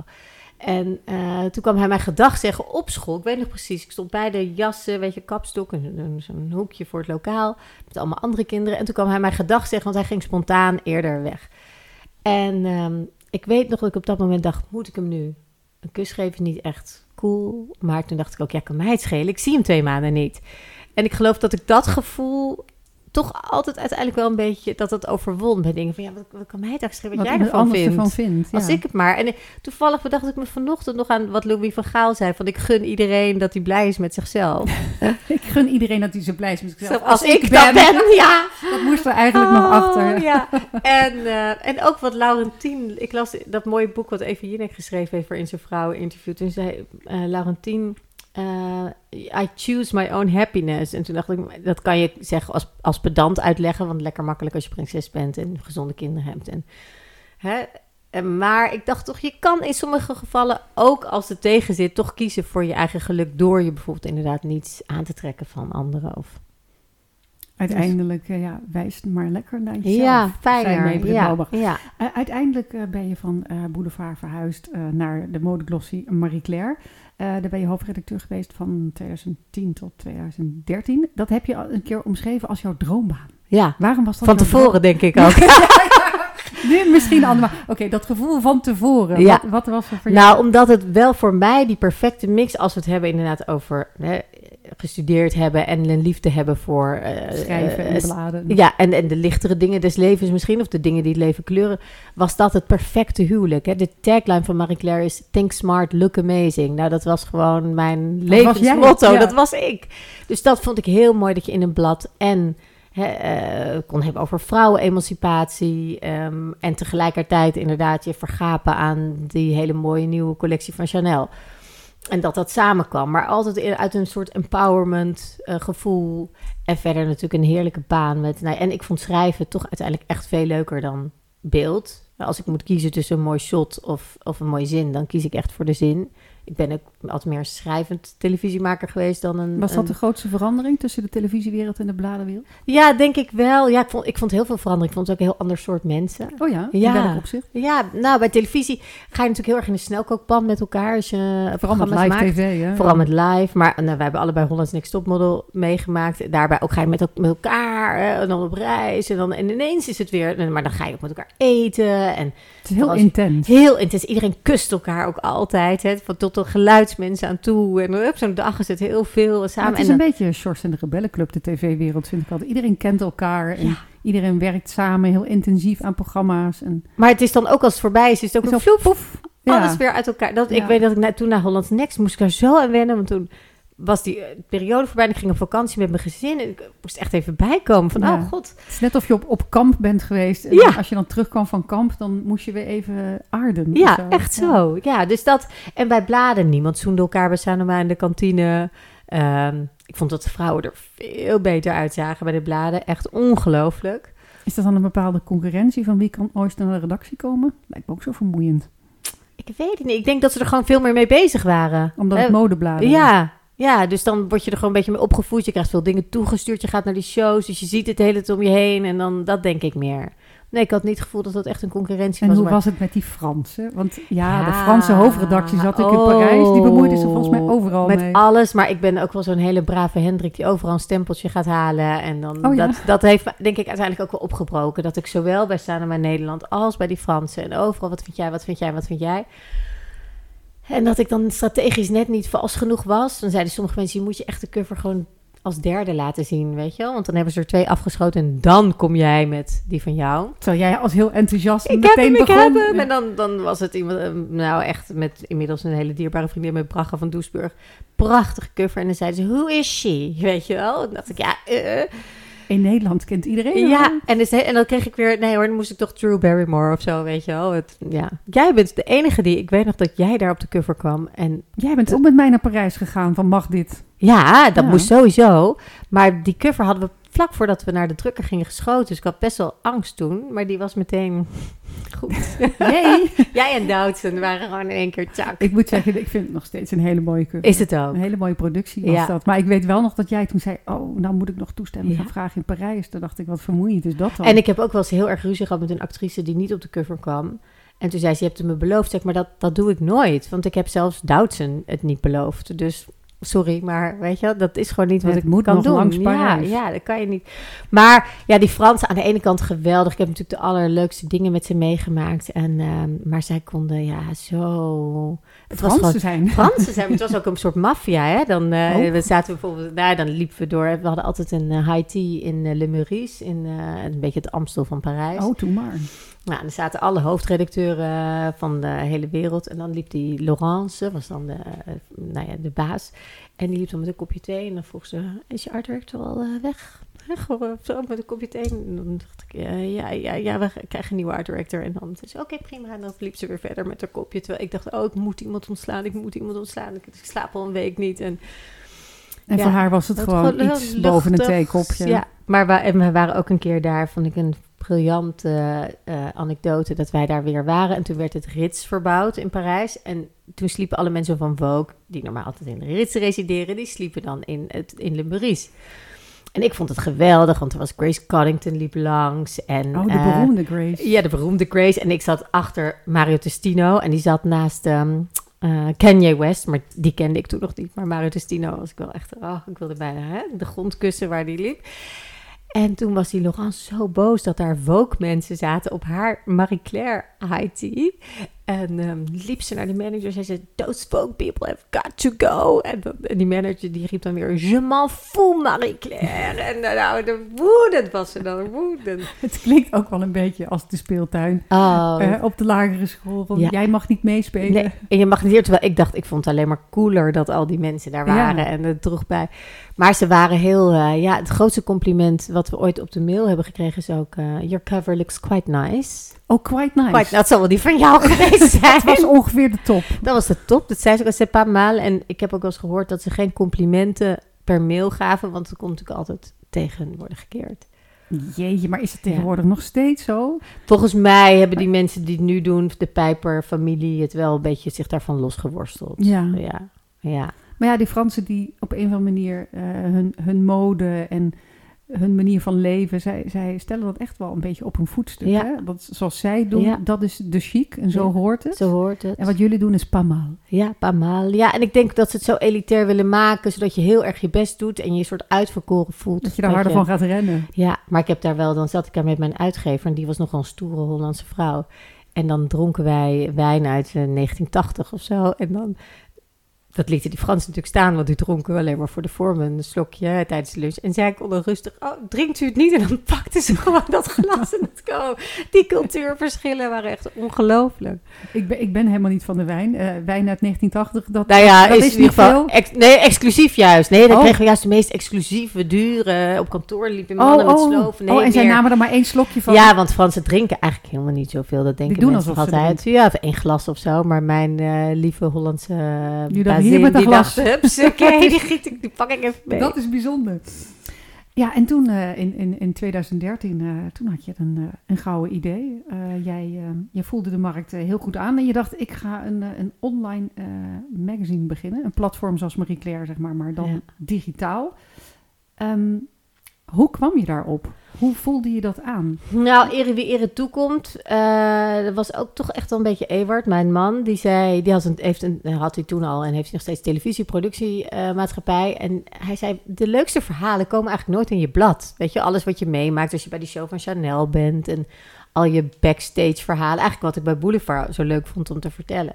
En eh, toen kwam hij mij gedag zeggen op school. Ik weet nog precies. Ik stond bij de jassen, weet je, kapstok, en een- zo'n hoekje voor het lokaal. Met allemaal andere kinderen. En toen kwam hij mij gedag zeggen, want hij ging spontaan eerder weg. En ehm, ik weet nog dat ik op dat moment dacht, moet ik hem nu een kus geven niet echt cool. Maar toen dacht ik ook, ja, kan mij het schelen. Ik zie hem twee maanden niet. En ik geloof dat ik dat gevoel toch altijd uiteindelijk wel een beetje dat het overwon bij dingen van ja, wat, wat kan mij het eigenlijk wat, wat jij ervan vindt?
Ervan vindt
Als ik het maar. En toevallig bedacht ik me vanochtend nog aan wat Louis van Gaal zei van ik gun iedereen dat hij blij is met zichzelf.
ik gun iedereen dat hij zo blij is met zichzelf.
Als, als ik, ben, ben, ja.
Dat moest er eigenlijk nog oh, achter.
Ja. En, uh, en ook wat Laurentien, ik las dat mooie boek wat Eva Jinek geschreven heeft voor In zijn vrouwen interviewt. Toen zei uh, Laurentien uh, I choose my own happiness. En toen dacht ik, dat kan je zeggen als, als pedant uitleggen, want lekker makkelijk als je prinses bent en gezonde kinderen hebt. En, hè, maar ik dacht toch, je kan in sommige gevallen, ook als het tegen zit, toch kiezen voor je eigen geluk door je bijvoorbeeld inderdaad niets aan te trekken van anderen. Of,
Uiteindelijk, uh, ja, wijs maar lekker naar jezelf.
Ja, fijner. Ja, ja.
Uh, uiteindelijk ben je van Boulevard verhuisd naar de modeglossie Marie Claire. Daar ben je hoofdredacteur geweest van 2010 tot 2013. Dat heb je al een keer omschreven als jouw droombaan.
Ja,
waarom was dat
van tevoren denk ik ook.
nu misschien anders. Oké, dat gevoel van tevoren. Ja. Wat, wat, was er voor
jou? Nou, omdat het wel voor mij die perfecte mix, als we het hebben inderdaad over hè, gestudeerd hebben en een liefde hebben voor...
Uh, Schrijven en bladen.
Ja, en, en de lichtere dingen des levens misschien, of de dingen die het leven kleuren, was dat het perfecte huwelijk. Hè? De tagline van Marie Claire is Think Smart, Look Amazing. Nou, dat was gewoon mijn levensmotto. Ja. Dat was ik. Dus dat vond ik heel mooi dat je in een blad en uh, kon hebben over vrouwenemancipatie. Um, en tegelijkertijd inderdaad je vergapen aan die hele mooie nieuwe collectie van Chanel. En dat dat samenkwam. Maar altijd uit een soort empowerment uh, gevoel. En verder natuurlijk een heerlijke baan. Met, nou, en ik vond schrijven toch uiteindelijk echt veel leuker dan beeld. Als ik moet kiezen tussen een mooi shot of, of een mooie zin, dan kies ik echt voor de zin ik ben ook altijd meer schrijvend televisiemaker geweest dan een...
Was dat de grootste verandering tussen de televisiewereld en de bladenwereld?
Ja, denk ik wel. Ja, ik vond, ik vond heel veel verandering. Ik vond het ook een heel ander soort mensen.
Oh ja? In ja. welk opzicht?
Ja, nou, bij televisie ga je natuurlijk heel erg in de snelkookpan met elkaar. Als je
Vooral met live maakt. tv, hè?
Vooral met live. Maar nou, we hebben allebei Hollands Next Topmodel meegemaakt. Daarbij ook ga je met, met elkaar en dan op reis. En, dan, en ineens is het weer... Maar dan ga je ook met elkaar eten. En
het is heel intens.
Heel intens. Iedereen kust elkaar ook altijd. Hè, tot de geluidsmensen aan toe. En op zo'n dag is het heel veel samen.
het is een beetje Shorts en de Rebellenclub, de tv-wereld, vind ik altijd. Iedereen kent elkaar en iedereen werkt samen heel intensief aan programma's. En...
Maar het is dan ook als het voorbij is, is het ook een vloep, alles weer uit elkaar. Dat, Ik weet dat ik toen naar Hollands Next moest ik er zo aan wennen, want toen was die eh, periode voorbij en ik ging op vakantie met mijn gezin. En ik moest echt even bijkomen van, oh god.
Het is net of je op, op kamp bent geweest. En ja. als je dan terugkwam van kamp, dan moest je weer even aarden.
Ja, echt zo. Ja. dus dat... En bij bladen, niemand zoende elkaar. We staan normaal in de kantine. Ehm, ik vond dat de vrouwen er veel beter uitzagen bij de bladen. Echt ongelooflijk.
Is dat dan een bepaalde concurrentie van wie kan ooit naar de redactie komen? Lijkt me ook zo vermoeiend.
Ik weet het niet. Ik denk dat ze er gewoon veel meer mee bezig waren.
Omdat het modebladen
Ja, ja, dus dan word je er gewoon een beetje mee opgevoed. Je krijgt veel dingen toegestuurd. Je gaat naar die shows. Dus je ziet het hele tijd om je heen. En dan dat denk ik meer. Nee, ik had niet het gevoel dat dat echt een concurrentie
en
was.
En hoe was het met die Fransen? Want ja, de Franse hoofdredactie zat ik in Parijs. Die bemoeide zich volgens mij overal
met
mee.
alles. Maar ik ben ook wel zo'n hele brave Hendrik die overal een stempeltje gaat halen. En dan, oh, dat, dat heeft denk ik uiteindelijk ook wel opgebroken. Dat ik zowel bij bij Nederland als bij die Fransen en overal wat vind jij, wat vind jij, wat vind jij en dat ik dan strategisch net niet vals genoeg was. Dan zeiden sommige mensen, je moet je echt de cover gewoon als derde laten zien, weet je wel? Want dan hebben ze er twee afgeschoten en dan kom jij met die van jou.
Terwijl jij als heel enthousiast
ik
meteen
heb
hem,
begon. Ik En dan, dan was het iemand, eh, nou echt met inmiddels een hele dierbare vriendin met Braga van Doesburg. Prachtige cover. En dan zeiden ze, who is she? Weet je wel? En dacht ik, ja... Uh,
in Nederland kent iedereen
Ja, en, dus, en dan kreeg ik weer... Nee hoor, dan moest ik toch Drew Barrymore of zo, weet je wel. Het, ja. Jij bent de enige die... Ik weet nog dat jij daar op de cover kwam. En
jij bent ook met mij naar Parijs gegaan van mag dit?
Ja, dat moest sowieso. Maar die cover hadden we vlak voordat we naar de drukker gingen geschoten. Dus ik had best wel angst toen. Maar die was meteen goed.
Nee.
Jij en Doutzen waren gewoon in één keer tjak.
Ik moet zeggen, ik vind het nog steeds een hele mooie cover.
Is het ook?
Een hele mooie productie was ja. dat. Maar ik weet wel nog dat jij toen zei... oh, nou moet ik nog toestemming gaan vragen in Parijs. Toen dacht ik, wat vermoeiend is dat dan?
En ik heb ook wel eens heel erg ruzie gehad met een actrice... die niet op de cover kwam. En toen zei ze, je hebt het me beloofd. Zeg maar, dat, dat doe ik nooit. Want ik heb zelfs Doutzen het niet beloofd. Dus sorry, maar weet je, dat is gewoon niet wat
Het
ik
moet
kan
nog
doen.
langs
ja,
Parijs.
ja, dat kan je niet. Maar ja, die Fransen aan de ene kant geweldig. Ik heb natuurlijk de allerleukste dingen met ze meegemaakt. En, ehm, maar zij konden ja zo. Het was
Fransen
gewoon
zijn.
Fransen zijn. Het was ook een soort maffia? Dan
Oh.
we zaten bijvoorbeeld, nou, dan liepen we door. We hadden altijd een eh, high tea in eh, Le Meurice, in een beetje het Amstel van Parijs.
Oh, doe maar.
Nou, er zaten alle hoofdredacteuren van de hele wereld. En dan liep die Laurence, was dan de, eh, nou ja, de baas. En die liep dan met een kopje thee. En dan vroeg ze, is je art director al eh, weg? Zo, met een kopje thee. En dan dacht ik, eh, ja, ja, ja, we krijgen een nieuwe art director. En dan zei ze, oké, prima. En dan liep ze weer verder met haar kopje. Terwijl ik dacht, oh, ik moet iemand ontslaan. Ik moet iemand ontslaan. Ik, ik slaap al een week niet. En
En
Ja.
voor haar was het gewoon iets boven een
luchtig.
theekopje.
Ja, maar we, en we waren ook een keer daar, vond ik een briljante eh, anekdote, dat wij daar weer waren. En toen werd het Ritz verbouwd in Parijs. En toen sliepen alle mensen van Vogue, die normaal altijd in de Ritz resideren, die sliepen dan in, het, in Le Meurice. En ik vond het geweldig, want er was Grace Coddington liep langs. En,
Oh, de
eh,
beroemde Grace.
ja, de beroemde Grace. En ik zat achter Mario Testino. En die zat naast eh, Kanye West. Maar die kende ik toen nog niet. Maar Mario Testino was ik wel echt... Oh, ik wilde bijna hè, de grond kussen waar die liep. En toen was die Laurence zo boos dat daar Vogue-mensen zaten op haar Marie-Claire high tea. En ehm, liep ze naar de manager en zei ze... Those Vogue people have got to go. En, die manager die riep dan weer... Je m'en fous, Marie-Claire. En eh, nou, de woedend was ze dan, woedend.
Het klinkt ook wel een beetje als de speeltuin
Oh,
eh, op de lagere school. Van,
Ja.
Jij mag niet meespelen.
Nee, en je mag niet hier, terwijl ik dacht, ik vond het alleen maar cooler dat al die mensen daar
Ja.
waren en het droeg bij. Maar ze waren heel, eh, ja, het grootste compliment wat we ooit op de mail hebben gekregen is ook, your cover looks quite nice.
Oh, quite nice.
Quite, dat zal wel die van jou geweest zijn.
Dat was ongeveer de top.
Dat was de top. Dat zei ze ook, c'est pas mal. En ik heb ook wel eens gehoord dat ze geen complimenten per mail gaven, want het kon natuurlijk altijd tegen worden gekeerd.
Jeetje, maar is het tegenwoordig nog steeds zo?
Volgens mij hebben die mensen die het nu doen, de Pijper-familie, het wel een beetje zich daarvan losgeworsteld.
Ja.
Ja, ja.
Maar ja, die Fransen die op een of andere manier eh, hun, hun mode en hun manier van leven, zij, zij stellen dat echt wel een beetje op hun voetstuk.
Ja.
Hè? Dat, zoals zij doen,
Ja.
dat is de chic en zo
Ja,
hoort het.
Zo hoort het.
En wat jullie doen is pas mal.
Ja, pas mal. Ja, en ik denk dat ze het zo elitair willen maken, zodat je heel erg je best doet en je je soort uitverkoren voelt.
Dat je daar harder van gaat rennen.
Ja, maar ik heb daar wel, dan zat ik daar met mijn uitgever en die was nogal een stoere Hollandse vrouw. En dan dronken wij wijn uit eh, 1980 of zo. En dan, dat lieten die Fransen natuurlijk staan, want die dronken alleen maar voor de vorm een slokje tijdens de lunch. En zij kon dan rustig, oh, drinkt u het niet? En dan pakte ze gewoon dat glas en het go. Die cultuurverschillen waren echt ongelooflijk.
Ik ben, ik ben helemaal niet van de wijn. Eh, wijn uit 1980, dat,
Nou ja,
dat
is, in ieder geval... ex- nee, exclusief juist. Nee, dan
Oh.
kregen we juist de meest exclusieve, dure... Op kantoor liepen mannen
Oh,
met
oh,
sloven. Nee,
oh, en zij namen er maar één slokje van.
Ja, want Fransen drinken eigenlijk helemaal niet zoveel. Dat denken
doen
mensen
alsof ze
altijd. Ja, of één glas of zo. Maar mijn eh, lieve Hollandse uh,
Die hier met
die
glas.
dacht, die, giet ik- die pak ik even mee.
Dat is bijzonder. Ja, en toen eh, in, in, in 2013, eh, toen had je een, eh, een gouden idee. Jij je voelde de markt heel goed aan en je dacht, ik ga een, een online magazine beginnen. Een platform zoals Marie Claire, zeg maar, maar dan
Ja.
digitaal. Ehm, hoe kwam je daarop? Hoe voelde je dat aan?
Nou, ere wie ere toekomt. eh dat was ook toch echt wel een beetje Ewart, mijn man. Die zei, die had, een, heeft een, had hij toen al en heeft hij nog steeds televisieproductiemaatschappij. en hij zei, de leukste verhalen komen eigenlijk nooit in je blad. Weet je, alles wat je meemaakt als je bij die show van Chanel bent. En al je backstage verhalen. Eigenlijk wat ik bij Boulevard zo leuk vond om te vertellen.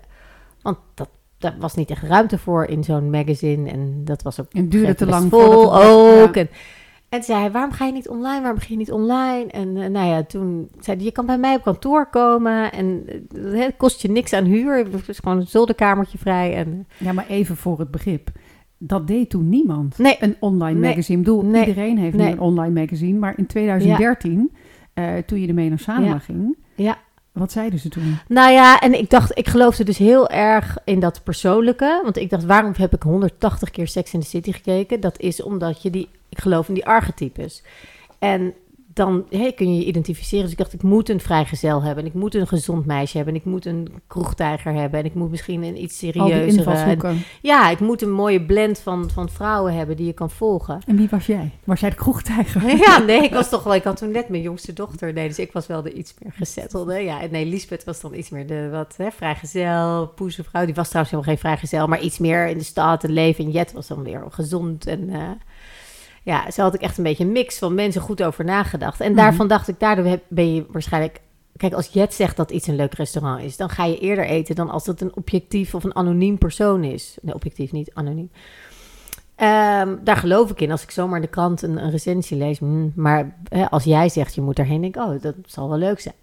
Want dat, daar was niet echt ruimte voor in zo'n magazine. En dat was ook
En duurde te lang
vol ook.
ja.
En, en zei hij, waarom ga je niet online? Waarom begin je niet online? En eh, nou ja, toen zei hij, je kan bij mij op kantoor komen. En eh, het kost je niks aan huur. Het is gewoon een zolderkamertje vrij. En,
Ja, maar even voor het begrip. Dat deed toen niemand.
Nee.
Een online
Nee.
magazine. Ik bedoel,
Nee.
iedereen heeft nu een online magazine. Maar in 2013, eh, toen je ermee naar
Ja.
ging,
ja.
Wat zeiden ze toen?
Nou ja, en ik dacht, ik geloofde dus heel erg in dat persoonlijke. Want ik dacht, waarom heb ik 180 keer Sex in the City gekeken? Dat is omdat je die, ik geloof in die archetypes. En dan kun je je identificeren. Dus ik dacht, ik moet een vrijgezel hebben. En ik moet een gezond meisje hebben. En ik moet een kroegtijger hebben. En ik moet misschien een iets
invalshoeken.
Ja, ik moet een mooie blend van, van vrouwen hebben die je kan volgen.
En wie was jij? Was jij de kroegtijger?
Ja, nee, ik was toch wel... Ik had toen net mijn jongste dochter. Nee, dus ik was wel de iets meer gezettelde. Ja, en nee, Lisbeth was dan iets meer de wat hè, vrijgezel, poezenvrouw. Die was trouwens helemaal geen vrijgezel, maar iets meer in de stad en leven. En Jet was dan weer gezond en... eh, ja, zo had ik echt een beetje een mix van mensen goed over nagedacht. En
Mhm.
daarvan dacht ik, daardoor ben je waarschijnlijk... Kijk, als Jet zegt dat iets een leuk restaurant is... dan ga je eerder eten dan als het een objectief of een anoniem persoon is. Nee, objectief niet, anoniem. Ehm, daar geloof ik in. Als ik zomaar in de krant een, een recensie lees. hmm, maar hè, als jij zegt je moet erheen, denk ik, oh, dat zal wel leuk zijn.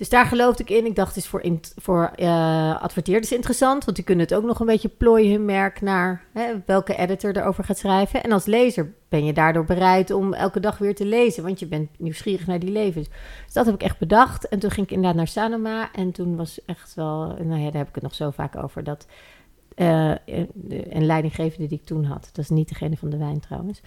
Dus daar geloofde ik in. Ik dacht, het is voor, in, voor eh, adverteerders interessant. Want die kunnen het ook nog een beetje plooien, hun merk, naar hè, welke editor erover gaat schrijven. En als lezer ben je daardoor bereid om elke dag weer te lezen. Want je bent nieuwsgierig naar die levens. Dus dat heb ik echt bedacht. En toen ging ik inderdaad naar Sanoma. En toen was echt wel, nou ja, daar heb ik het nog zo vaak over. Dat eh, een leidinggevende die ik toen had. Dat is niet degene van de wijn trouwens.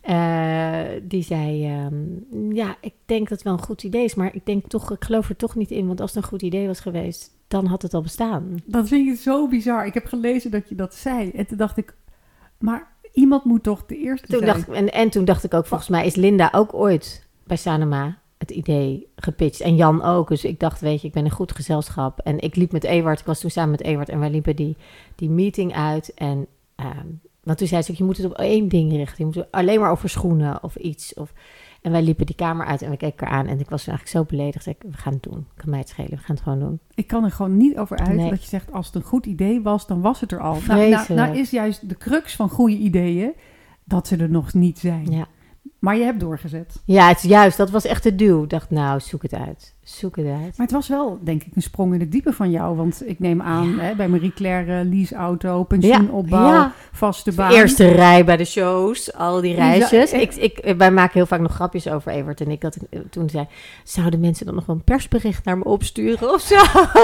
Eh, die zei: ehm, Ja, ik denk dat het wel een goed idee is, maar ik denk toch, ik geloof er toch niet in. Want als het een goed idee was geweest, dan had het al bestaan.
Dat vind ik zo bizar. Ik heb gelezen dat je dat zei. En toen dacht ik, maar iemand moet toch de eerste
Toen
zijn?
dacht, ik- en, en toen dacht ik ook: Volgens mij is Linda ook ooit bij Sanoma het idee gepitcht. En Jan ook. Dus ik dacht: Weet je, ik ben een goed gezelschap. En ik liep met Ewart, ik was toen samen met Ewart en wij liepen die, die meeting uit. En. ehm, want toen zei ze ook, je moet het op één ding richten. Je moet het alleen maar over schoenen of iets. Of... En wij liepen die kamer uit en we keken elkaar aan. En ik was eigenlijk zo beledigd. Ik, we gaan het doen. Kan mij het schelen. We gaan het gewoon doen.
Ik kan er gewoon niet over uit
Nee.
dat je zegt, als het een goed idee was, dan was het er al. Nou, nou, nou is juist de crux van goede ideeën dat ze er nog niet zijn.
Ja.
Maar je hebt doorgezet.
ja, het is juist. Dat was echt de duw. Ik dacht, nou, zoek het uit. Zoek het uit.
Maar het was wel, denk ik, een sprong in het diepe van jou. Want ik neem aan,
Ja.
hè, bij Marie Claire, uh, leaseauto, pensioenopbouw,
Ja.
vaste baan.
Eerste rij bij de shows, al die reisjes.
Ja,
Ik, ik, wij maken heel vaak nog grapjes over Evert en ik. Dat ik eh, toen zei, zouden mensen dan nog wel een persbericht naar me opsturen of zo?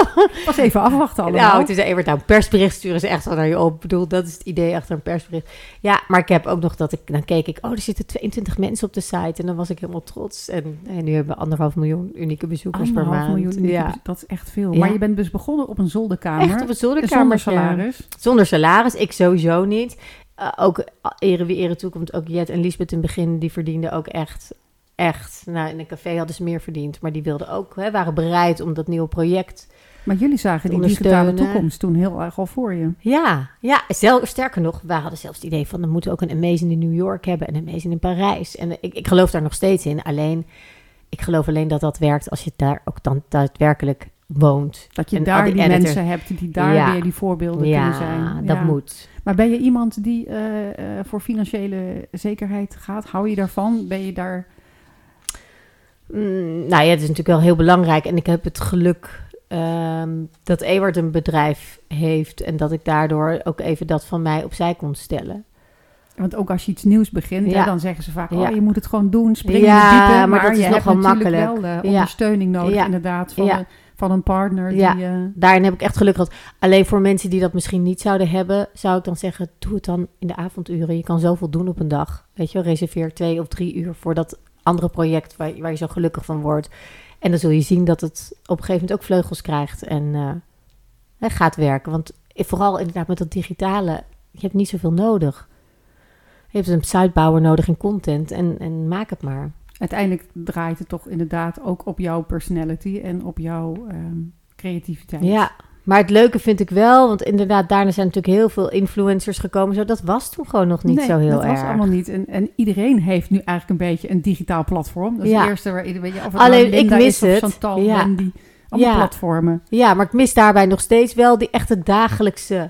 was even afwachten allemaal.
Nou, toen zei Evert, nou, een persbericht sturen ze echt wel naar je op. Ik bedoel, dat is het idee achter een persbericht. Ja, maar ik heb ook nog dat ik, dan keek ik, oh, er zitten 22 mensen op de site. En dan was ik helemaal trots. En, en nu hebben we anderhalf miljoen unieke bezoekers per maand.
miljoen,
ja.
dat is echt veel.
Ja.
Maar je bent dus begonnen op een zolderkamer.
Echt op een
zonder
zolderkamer.
salaris.
Zonder salaris, ik sowieso niet. Uh, ook uh, ere wie ere toekomt, ook Jet en Lisbeth in het begin, die verdienden ook echt, echt. Nou, in een café hadden ze meer verdiend, maar die wilden ook, hè, waren bereid om dat nieuwe project.
Maar jullie zagen die digitale toekomst toen heel erg al voor je.
Ja, ja zel, sterker nog, wij hadden zelfs het idee van, dan moeten we ook een Amazing in New York hebben en een Amazing in Parijs. En uh, ik, ik geloof daar nog steeds in, alleen, ik geloof alleen dat dat werkt als je daar ook dan daadwerkelijk woont.
Dat je
En
daar die, mensen hebt die daar
Ja.
weer die voorbeelden
ja,
kunnen zijn.
dat
Ja.
moet.
Maar ben je iemand die eh, eh, voor financiële zekerheid gaat? Hou je daarvan? Ben je daar...
Mm, nou ja, het is natuurlijk wel heel belangrijk. En ik heb het geluk ehm, dat Ewart een bedrijf heeft. En dat ik daardoor ook even dat van mij opzij kon stellen.
Want ook als je iets nieuws begint,
Ja.
hè, dan zeggen ze vaak...
Ja.
oh, je moet het gewoon doen, springen
Ja,
diepe.
maar dat is
je hebt
nogal
natuurlijk
makkelijk.
wel eh,
Ja.
ondersteuning nodig, inderdaad, van, een, van een partner. Die, eh,
Daarin heb ik echt geluk gehad. Alleen voor mensen die dat misschien niet zouden hebben, zou ik dan zeggen: doe het dan in de avonduren. Je kan zoveel doen op een dag. Weet je, reserveer twee of drie uur voor dat andere project waar, waar je zo gelukkig van wordt. En dan zul je zien dat het op een gegeven moment ook vleugels krijgt en eh, gaat werken. Want vooral inderdaad met dat digitale, je hebt niet zoveel nodig. Je hebt een sitebouwer nodig in content en, en maak het maar.
uiteindelijk draait het toch inderdaad ook op jouw personality en op jouw ehm, creativiteit.
Ja, maar het leuke vind ik wel, want inderdaad, daarna zijn natuurlijk heel veel influencers gekomen. Zo, dat was toen gewoon nog niet
nee,
zo heel
dat
erg.
was allemaal niet. En, en iedereen heeft nu eigenlijk een beetje een digitaal platform. Dat is
Ja.
het eerste waar iedereen... Of het
Alleen,
nou Linda
ik mis het.
Chantal,
Ja.
Wendy. Allemaal
Ja.
platformen,
Ja, maar ik mis daarbij nog steeds wel die echte dagelijkse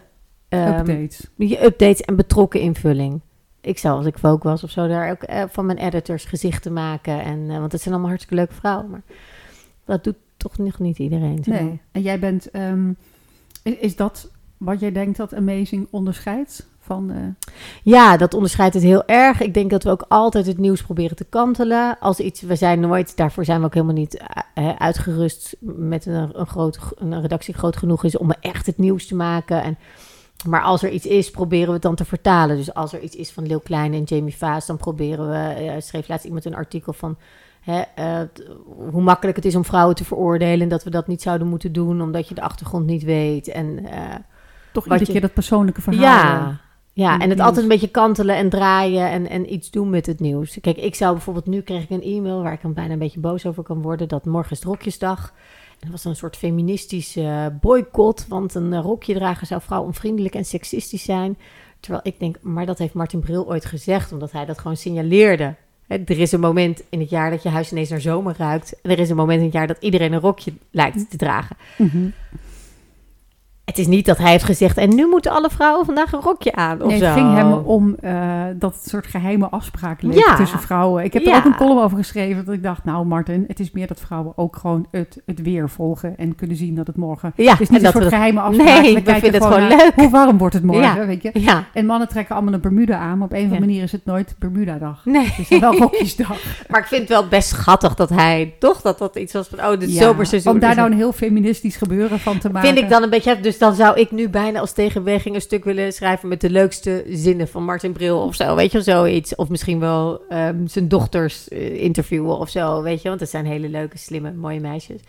ehm,
updates.
die updates en betrokken invulling. Ik zou, als ik Vogue was of zo, daar ook eh, van mijn editors gezichten maken. En, eh, want het zijn allemaal hartstikke leuke vrouwen. Maar dat doet toch nog niet iedereen. zo.
Nee. En jij bent... ehm, is, is dat wat jij denkt dat Amazing onderscheidt van... eh,
Ja, dat onderscheidt het heel erg. Ik denk dat we ook altijd het nieuws proberen te kantelen. Als iets, we zijn nooit, daarvoor zijn we ook helemaal niet uitgerust met een, een, groot, een redactie groot genoeg is om echt het nieuws te maken. En, maar als er iets is, proberen we het dan te vertalen. Dus als er iets is van Leeuw Klein en Jamie Vaas, dan proberen we, eh, schreef laatst iemand een artikel van hè, eh, hoe makkelijk het is om vrouwen te veroordelen... en dat we dat niet zouden moeten doen omdat je de achtergrond niet weet. En, eh,
Toch iedere
je-
keer dat persoonlijke verhaal.
ja, ja, en het altijd een beetje kantelen en draaien en, en iets doen met het nieuws. Kijk, ik zou bijvoorbeeld, nu kreeg ik een e-mail waar ik dan bijna een beetje boos over kan worden, dat morgen is het rokjesdag. En was een soort feministische boycott, want een eh, rokje dragen zou vrouwonvriendelijk en seksistisch zijn. Terwijl ik denk, maar dat heeft Martin Bril ooit gezegd, omdat hij dat gewoon signaleerde. Er is een moment in het jaar dat je huis ineens naar zomer ruikt. En er is een moment in het jaar dat iedereen een rokje lijkt te dragen.
mhm.
Het is niet dat hij heeft gezegd, en nu moeten alle vrouwen vandaag een rokje aan. Of
Nee,
zo.
het ging hem om eh, dat het soort geheime leek
Ja.
tussen vrouwen. Ik heb
Ja.
er ook een column over geschreven. Dat ik dacht, nou Martin, het is meer dat vrouwen ook gewoon het, het weer volgen. En kunnen zien dat het morgen...
Ja,
Het is niet
en
een soort
dat-
geheime afspraak.
Nee,
we
we vinden het gewoon leuk.
Hoe warm wordt het morgen,
Ja.
weet je?
Ja,
En mannen trekken allemaal een Bermuda aan. Maar op een of andere manier is het nooit Bermuda-dag.
nee.
Het is wel rokjesdag.
Maar ik vind het wel best schattig dat hij toch dat dat iets was van, oh, dit zomerseizoen.
Om daar nou
een-
een heel feministisch gebeuren van te maken.
vind ik dan een beetje, dus dan zou ik nu bijna als tegenweging een stuk willen schrijven met de leukste zinnen van Martin Bril of zo, weet je zoiets. Of misschien wel ehm, zijn dochters eh, interviewen of zo, weet je, want het zijn hele leuke, slimme, mooie meisjes.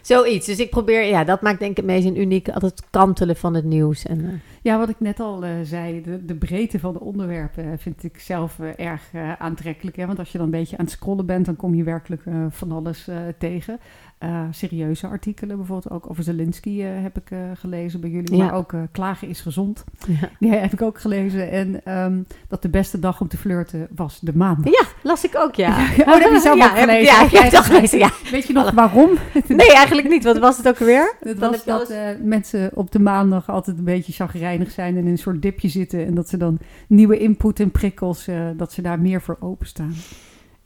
Zoiets. Dus ik probeer, ja, dat maakt denk ik het meest uniek, altijd kantelen van het nieuws. En, eh,
Ja, wat ik net al eh, zei, de, de breedte van de onderwerpen vind ik zelf erg aantrekkelijk. Hè? Want als je dan een beetje aan het scrollen bent, dan kom je werkelijk van alles tegen. Eh, serieuze artikelen, bijvoorbeeld ook over Zelensky eh, heb ik eh, gelezen bij jullie.
Ja.
Maar ook Klagen is gezond,
ja.
die heb ik ook gelezen. En ehm, dat de beste dag om te flirten was de maandag.
ja, las ik ook, ja.
Oh, dat heb je zelf
ja,
ook gelezen.
Ja, ik heb
dat-
gelezen, ja.
Weet je nog waarom?
Nee, eigenlijk niet. Wat was het ook?
Het was
je
dat mensen op de maandag altijd een beetje chagrijnig zijn en in een soort dipje zitten. En dat ze dan nieuwe input en prikkels, dat ze daar meer voor openstaan.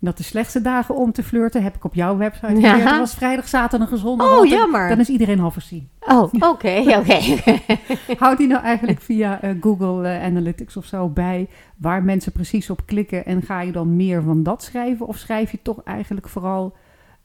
Dat de slechtste dagen om te flirten, heb ik op jouw website
Ja.
Dat was vrijdag, zaterdag en zondag.
Oh, jammer.
Dan is iedereen al voorzien.
Oh, oké, oké.
Houd die nou eigenlijk via eh, Google eh, Analytics of zo bij waar mensen precies op klikken. En ga je dan meer van dat schrijven? Of schrijf je toch eigenlijk vooral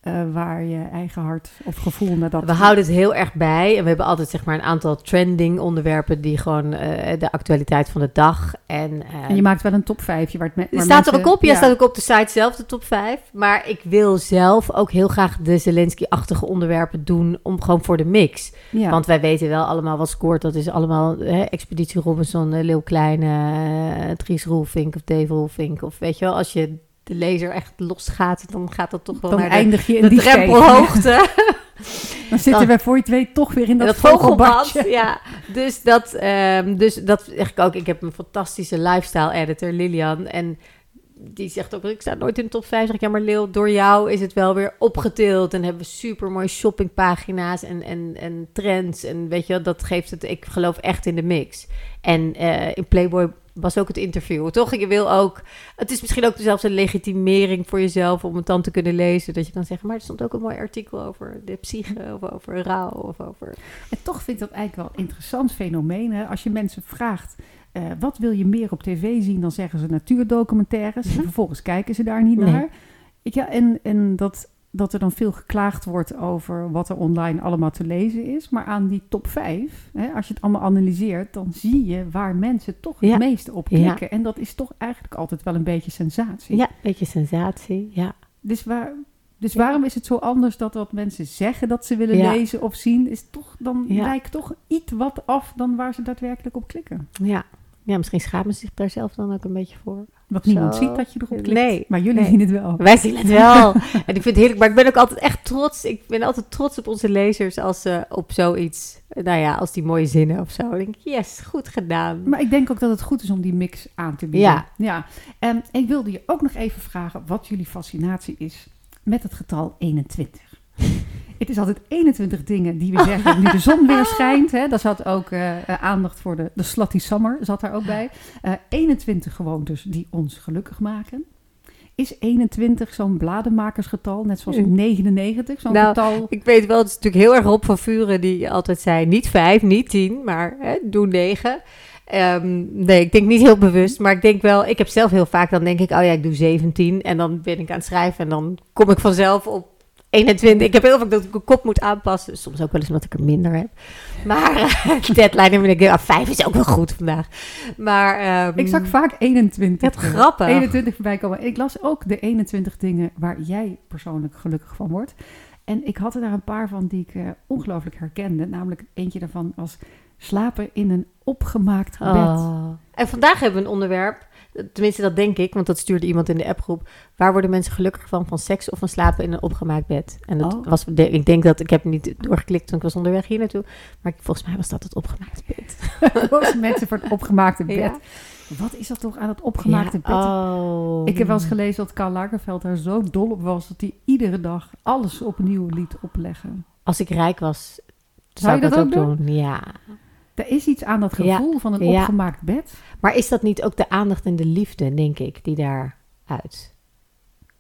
eh, waar je eigen hart of gevoel naar dat...
We houden het heel erg bij. En we hebben altijd zeg maar een aantal trending onderwerpen die gewoon eh, de actualiteit van de dag. En, eh,
En je maakt wel een top 5. Waar het me-
er
waar
staat er
mensen-
ook op, ja,
ja.
staat ook op de site zelf, de top 5. Maar ik wil zelf ook heel graag de Zelensky-achtige onderwerpen doen om gewoon voor de mix.
Ja.
Want wij weten wel allemaal wat scoort. Dat is allemaal hè, Expeditie Robinson, Leeuw Kleine, Dries Roelvink of Dave Roelvink. Of weet je wel, als je de lezer echt losgaat, dan gaat dat toch wel
dan
naar de,
eindig je in
de
die
drempelhoogte.
Dan zitten
Dan-
we voor je het weet toch weer in dat,
dat vogelbad. Ja, dus dat, ehm, dus dat zeg ik ook. Ik heb een fantastische lifestyle editor, Lilian. En die zegt ook, ik sta nooit in de top 5. Zeg ik, ja, maar Leeuw, door jou is het wel weer opgetild. En hebben we super mooie shoppingpagina's en, en, en trends. En weet je dat geeft het, ik geloof echt in de mix. En eh, in Playboy was ook het interview, toch? Je wil ook, het is misschien ook zelfs een legitimering voor jezelf om het dan te kunnen lezen. Dat je kan zeggen, maar er stond ook een mooi artikel over de psyche of over rouw of over...
En toch vind ik dat eigenlijk wel een interessant fenomeen. Hè? Als je mensen vraagt, eh, wat wil je meer op tv zien? Dan zeggen ze natuurdocumentaires.
Mhm.
En vervolgens kijken ze daar niet
Nee.
naar. Ja, en en dat, dat er dan veel geklaagd wordt over wat er online allemaal te lezen is. Maar aan die top 5, hè, als je het allemaal analyseert, dan zie je waar mensen toch
Ja.
het meeste op
Ja.
klikken. En dat is toch eigenlijk altijd wel een beetje sensatie.
Ja, beetje sensatie, ja.
Dus, waar, dus waarom is het zo anders dat wat mensen zeggen dat ze willen lezen of zien, is toch, dan lijkt toch iets wat af dan waar ze daadwerkelijk op klikken.
Ja. Ja, misschien schamen ze zich daar zelf dan ook een beetje voor.
Wat niemand ziet dat je erop klikt.
Nee,
maar jullie
nee.
zien het wel.
Wij zien het wel. en ik vind het heerlijk, maar ik ben ook altijd echt trots. Ik ben altijd trots op onze lezers als ze op zoiets, nou ja, als die mooie zinnen of zo. Dan denk ik, yes, goed gedaan.
Maar ik denk ook dat het goed is om die mix aan te bieden.
Ja.
ja. En ik wilde je ook nog even vragen wat jullie fascinatie is met het getal 21. Het is altijd 21 dingen die we zeggen nu de zon weer schijnt. Hè. Daar zat ook eh, eh, aandacht voor de, de slutty summer, zat daar ook bij. Eh 21 gewoontes die ons gelukkig maken. Is 21 zo'n blademakersgetal, net zoals
Mm.
99, zo'n
Nou,
getal?
Ik weet wel, het is natuurlijk heel erg Rob van Vuren die altijd zei, niet vijf, niet tien, maar hè, doe negen. Ehm, nee, ik denk niet heel bewust, maar ik denk wel, ik heb zelf heel vaak, dan denk ik, oh ja, ik doe 17 en dan ben ik aan het schrijven en dan kom ik vanzelf op 21. Ik heb heel vaak dat ik mijn kop moet aanpassen. Soms ook wel eens omdat ik er minder heb. Maar uh, deadline ben ik, ja, 5 is ook wel goed vandaag. Maar, ehm,
Ik zag vaak 21.
Het grappig.
21 voorbij komen. Ik las ook de 21 dingen waar jij persoonlijk gelukkig van wordt. En ik had er daar een paar van die ik eh, ongelooflijk herkende. Namelijk eentje daarvan was slapen in een opgemaakt bed.
Oh. En vandaag hebben we een onderwerp. Tenminste, dat denk ik, want dat stuurde iemand in de appgroep. Waar worden mensen gelukkig van? Van seks of van slapen in een opgemaakt bed? En dat
Oh.
was, ik denk dat ik heb niet doorgeklikt toen ik was onderweg hier naartoe. Maar volgens mij was dat het opgemaakt bed.
Mensen voor het opgemaakte bed.
Ja.
Wat is dat toch aan het opgemaakte
Ja,
bed?
Oh.
Ik heb wel eens gelezen dat Karl Lagerfeld daar zo dol op was... dat hij iedere dag alles opnieuw liet opleggen.
Als ik rijk was,
Zou
zou,
je
ik dat
dat
ook
ook
doen? Ja.
Er is iets aan dat
Ja,
gevoel van een
ja.
opgemaakt bed.
Maar is dat niet ook de aandacht en de liefde, denk ik, die daaruit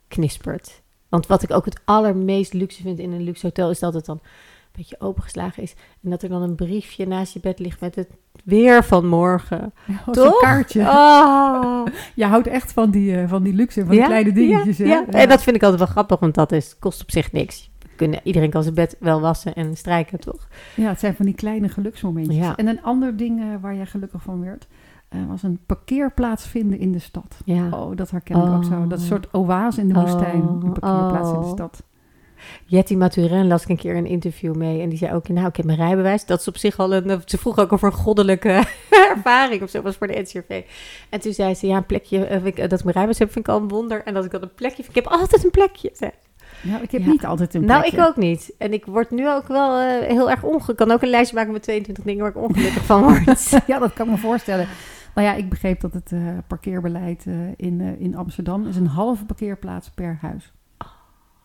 knispert? Want wat ik ook het allermeest luxe vind in een luxe hotel, is dat het dan een beetje opengeslagen is. En dat er dan een briefje naast je bed ligt met het weer van morgen.
Als een kaartje.
Oh.
Je houdt echt van die, eh, van die luxe, van die
Ja,
kleine dingetjes.
Ja,
hè?
ja. En dat vind ik altijd wel grappig, want dat is, kost op zich niks. Kunnen, iedereen kan zijn bed wel wassen en strijken, toch?
Ja, het zijn van die kleine geluksmomentjes.
Ja.
En een ander ding eh, waar jij gelukkig van werd, eh, was een parkeerplaats vinden in de stad.
Ja.
Oh, dat herken ik ook zo. Dat een soort oase in de
Oh.
woestijn, een parkeerplaats in de
Oh.
stad.
Jetty Maturin las ik een keer een interview mee. En die zei ook, nou, ik heb mijn rijbewijs. Dat is op zich al een... Ze vroeg ook over een goddelijke ervaring of zo. was voor de NCRV. En toen zei ze, ja, een plekje... eh, dat ik mijn rijbewijs heb, vind ik al een wonder. En dat ik dan een plekje... Ik heb altijd een plekje. zei ze.
Nou, ik heb
Ja.
niet altijd een
Nou,
plekje.
ik ook niet. En ik word nu ook wel eh, heel erg ongelukkig. Ik kan ook een lijstje maken met 22 dingen waar ik ongelukkig van word.
ja, dat kan ik me voorstellen. Nou ja, ik begreep dat het eh, parkeerbeleid eh, in, in Amsterdam is een halve parkeerplaats per huis.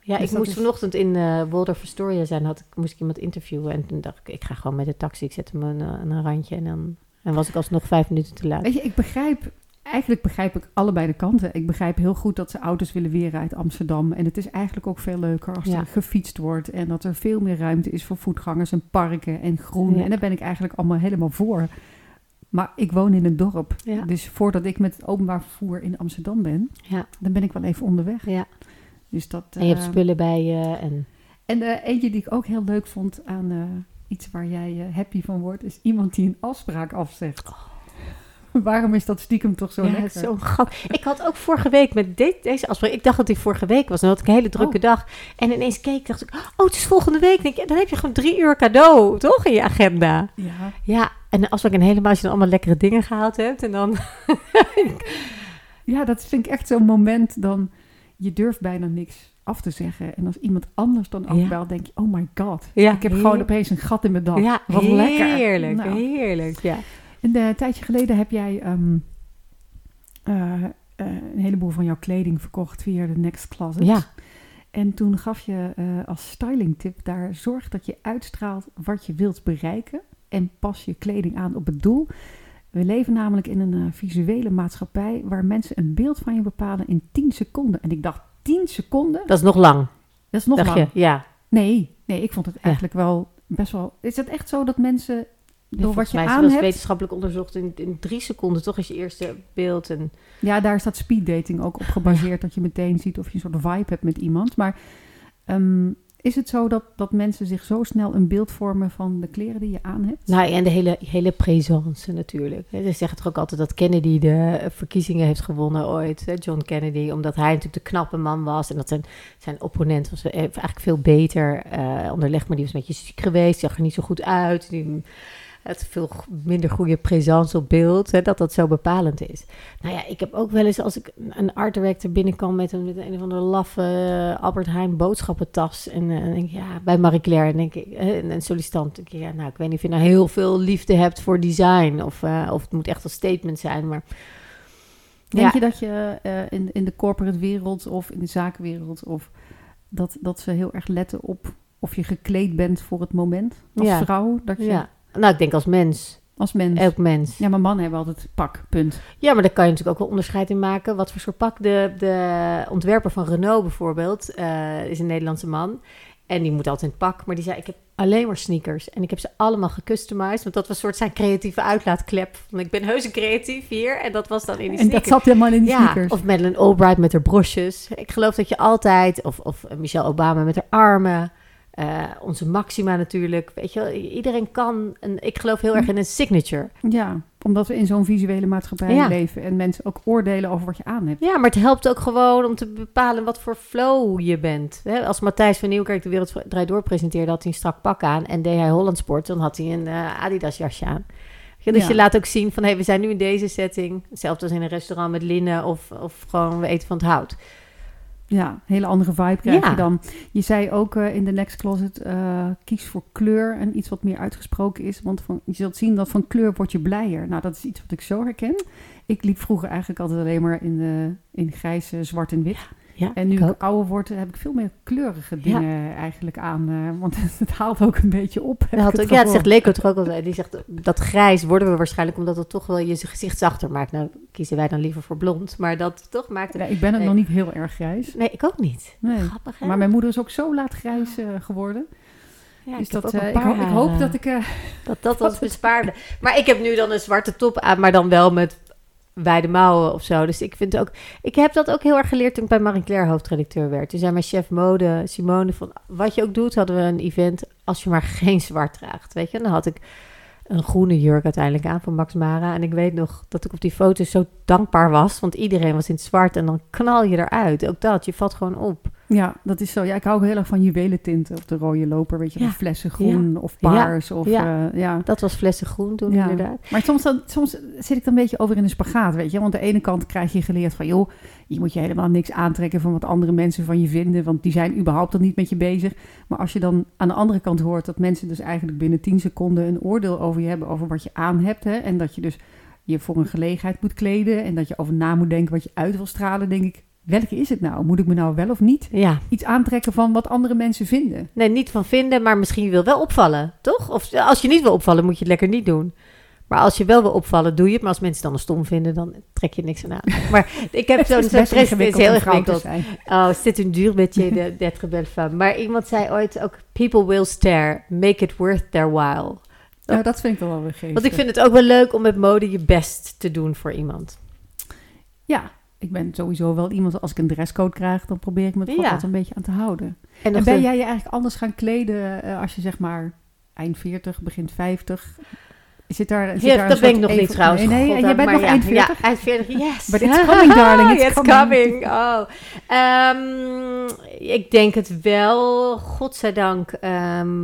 Ja,
Dus
ik moest
is-
vanochtend in eh Waldorf Astoria zijn. Had ik, moest ik iemand interviewen. En toen dacht ik, ik ga gewoon met de taxi. Ik zet hem een, een randje. En dan en was ik alsnog vijf minuten te laat.
Weet je, ik begrijp, eigenlijk begrijp ik allebei de kanten. Ik begrijp heel goed dat ze auto's willen weren uit Amsterdam. En het is eigenlijk ook veel leuker als
Ja.
er gefietst wordt. En dat er veel meer ruimte is voor voetgangers en parken en groen.
Ja.
En daar ben ik eigenlijk allemaal helemaal voor. Maar ik woon in een dorp.
Ja.
Dus voordat ik met het openbaar vervoer in Amsterdam ben, dan ben ik wel even onderweg.
ja.
Dus dat,
En je hebt
eh,
spullen bij je. En
En eh, eentje die ik ook heel leuk vond aan eh, iets waar jij happy van wordt, is iemand die een afspraak afzegt. Waarom is dat stiekem toch zo
ja,
lekker?
zo'n gat. Ik had ook vorige week met de- deze afspraak. Ik dacht dat die vorige week was. Dan had ik een hele drukke
Oh.
dag. En ineens keek dacht ik, oh, het is volgende week. Denk ja, dan heb je gewoon drie uur cadeau, toch? In je agenda.
Ja,
Ja, en als ik een helemaal, als je dan allemaal lekkere dingen gehaald hebt. En dan,
ja, dat vind ik echt zo'n moment dan, je durft bijna niks af te zeggen. En als iemand anders dan
Ja.
afbelt, denk je, oh my god.
Ja,
ik heb gewoon opeens een gat in mijn dag.
ja,
Wat lekker.
heerlijk,
Nou.
heerlijk. Ja.
En eh, een tijdje geleden heb jij ehm, eh, eh, een heleboel van jouw kleding verkocht via de Next Closet.
Ja.
En toen gaf je als styling tip daar, zorg dat je uitstraalt wat je wilt bereiken en pas je kleding aan op het doel. We leven namelijk in een visuele maatschappij waar mensen een beeld van je bepalen in 10 seconden. En ik dacht, 10 seconden?
Dat is nog lang,
Dat is nog
dacht
lang.
je? Ja.
Nee, nee, ik vond het eigenlijk wel best wel... Is het echt zo dat mensen door wat je
mij is
aan hebt...
wetenschappelijk onderzocht in, in drie seconden, toch? Als je eerste beeld en...
Ja, daar staat speeddating ook op gebaseerd. Dat je meteen ziet of je een soort vibe hebt met iemand. Maar ehm, is het zo dat, dat mensen zich zo snel een beeld vormen van de kleren die je aan hebt?
Nou, en de hele, hele présence natuurlijk. Ze zeggen toch ook altijd dat Kennedy de verkiezingen heeft gewonnen ooit. Hè, John Kennedy, omdat hij natuurlijk de knappe man was. En dat zijn, zijn opponent was eh, eigenlijk veel beter eh, onderlegd. Maar die was een beetje ziek geweest, zag er niet zo goed uit. Die had veel minder goede présence op beeld. Hè, dat dat zo bepalend is. Nou ja, ik heb ook wel eens als ik een art director binnenkwam met een, met een of andere laffe eh, Albert Heijn boodschappentas. En eh, dan denk ik, ja, bij Marie Claire denk ik, hè, een, sollicitant. Denk ik, ja, nou, ik weet niet of je nou heel veel liefde hebt voor design. Of, eh, of het moet echt een statement zijn. Maar
Denk
Ja.
je dat je in, in de corporate wereld of in de zakenwereld... of dat, dat ze heel erg letten op of je gekleed bent voor het moment als
Ja.
vrouw? Dat je,
ja, nou, ik denk als mens.
Als mens.
Elk mens.
Ja, maar mannen hebben altijd pak, punt.
Ja, maar daar kan je natuurlijk ook wel onderscheid in maken. Wat voor soort pak. De, de ontwerper van Renault bijvoorbeeld eh, is een Nederlandse man. En die moet altijd in het pak. Maar die zei, ik heb alleen maar sneakers. En ik heb ze allemaal gecustomized. Want dat was een soort zijn creatieve uitlaatklep. Want ik ben heus een creatief hier. En dat was dan in die
En dat
sneakers.
zat helemaal in die
ja,
sneakers.
of Madeleine Albright met haar brosjes. Ik geloof dat je altijd... Of, of Michelle Obama met haar armen. Eh, onze Maxima natuurlijk. Weet je iedereen kan... Een, ik geloof heel erg in een signature.
Ja, omdat we in zo'n visuele maatschappij
Ja.
leven en mensen ook oordelen over wat je aan hebt.
Ja, maar het helpt ook gewoon om te bepalen wat voor flow je bent. Hè, Als Matthijs van Nieuwkerk de Wereld Draait Door presenteerde, had hij een strak pak aan. En deed hij Hollandsport, dan had hij een eh, Adidas jasje aan. Dus
Ja.
je laat ook zien van, hé, we zijn nu in deze setting. Hetzelfde als in een restaurant met linnen of, of gewoon we eten van het hout.
Ja, een hele andere vibe krijg
Ja.
je dan. Je zei ook eh, in de Next Closet, eh, kies voor kleur en iets wat meer uitgesproken is. Want van, je zult zien dat van kleur word je blijer. Nou, dat is iets wat ik zo herken. Ik liep vroeger eigenlijk altijd alleen maar in, de, in grijs, zwart en wit.
Ja,
En nu
ik
ouder word, heb ik veel meer kleurige dingen eigenlijk aan. eh, want het haalt ook een beetje op.
Dat had
het
ook, ja, het
gevoel.
zegt Leko toch ook al. Die zegt dat grijs worden we waarschijnlijk omdat het toch wel je gezicht zachter maakt. Nou, kiezen wij dan liever voor blond. Maar dat toch maakt het.
Ja, ik ben het
Nee.
nog niet heel erg grijs.
Nee, ik ook niet.
Nee.
Grappig, hè?
Maar mijn moeder is ook zo laat grijs eh, geworden.
Ja,
dus
ik heb
dat, eh, ik,
paar
ho- ik hoop dat ik... eh,
Dat dat was bespaarde. Maar ik heb nu dan een zwarte top aan, maar dan wel met wijde mouwen of zo. Dus ik vind ook... Ik heb dat ook heel erg geleerd toen ik bij Marie Claire hoofdredacteur werd. Toen zei mijn chef mode, Simone, van wat je ook doet, hadden we een event als je maar geen zwart draagt. Weet je, en dan had ik een groene jurk uiteindelijk aan van Max Mara. En ik weet nog dat ik op die foto's zo dankbaar was, want iedereen was in het zwart en dan knal je eruit. Ook dat, je valt gewoon op.
Ja, dat is zo. Ja, ik hou ook heel erg van juwelentinten op de rode loper. Weet je,
Ja.
flessen groen of paars. Of,
Ja.
eh, ja.
Dat was flessen groen toen inderdaad.
Maar soms, dan, soms zit ik dan een beetje over in een spagaat, weet je. Want aan de ene kant krijg je geleerd van... joh, je moet je helemaal niks aantrekken van wat andere mensen van je vinden... want die zijn überhaupt dan niet met je bezig. Maar als je dan aan de andere kant hoort... dat mensen dus eigenlijk binnen 10 seconden een oordeel over je hebben... over wat je aan hebt, hè. En dat je dus je voor een gelegenheid moet kleden... en dat je over na moet denken wat je uit wil stralen... denk ik, welke is het nou? Moet ik me nou wel of niet
Ja,
iets aantrekken van wat andere mensen vinden?
Nee, niet van vinden, maar misschien wil wel opvallen, toch? Of als je niet wil opvallen, moet je het lekker niet doen. Maar als je wel wil opvallen, doe je het. Maar als mensen dan een stom vinden, dan trek je niks aan aan. Maar ik heb zo'n presentatie, het is heel ingewikkeld. Oh, c'est un dur métier de- belle femme. Maar iemand zei ooit ook, people will stare, make it worth their while.
Ja, dat vind ik dan wel weer geestig.
Want ik vind het ook wel leuk om met mode je best te doen voor iemand.
Ja, ik ben sowieso wel iemand, als ik een dresscode krijg, dan probeer ik me er
Ja.
altijd een beetje aan te houden.
En,
En ben
de-
jij je eigenlijk anders gaan kleden eh, als je zeg maar eind 40, begin 50? Zit daar, zit daar
dat ben ik nog niet trouwens.
Nee, nee, jij bent nog
ja,
eind 40.
Ja, eind 40, yes.
But it's coming, darling, it's
It's
coming.
Oh. Ehm, ik denk het wel, godzijdank. ehm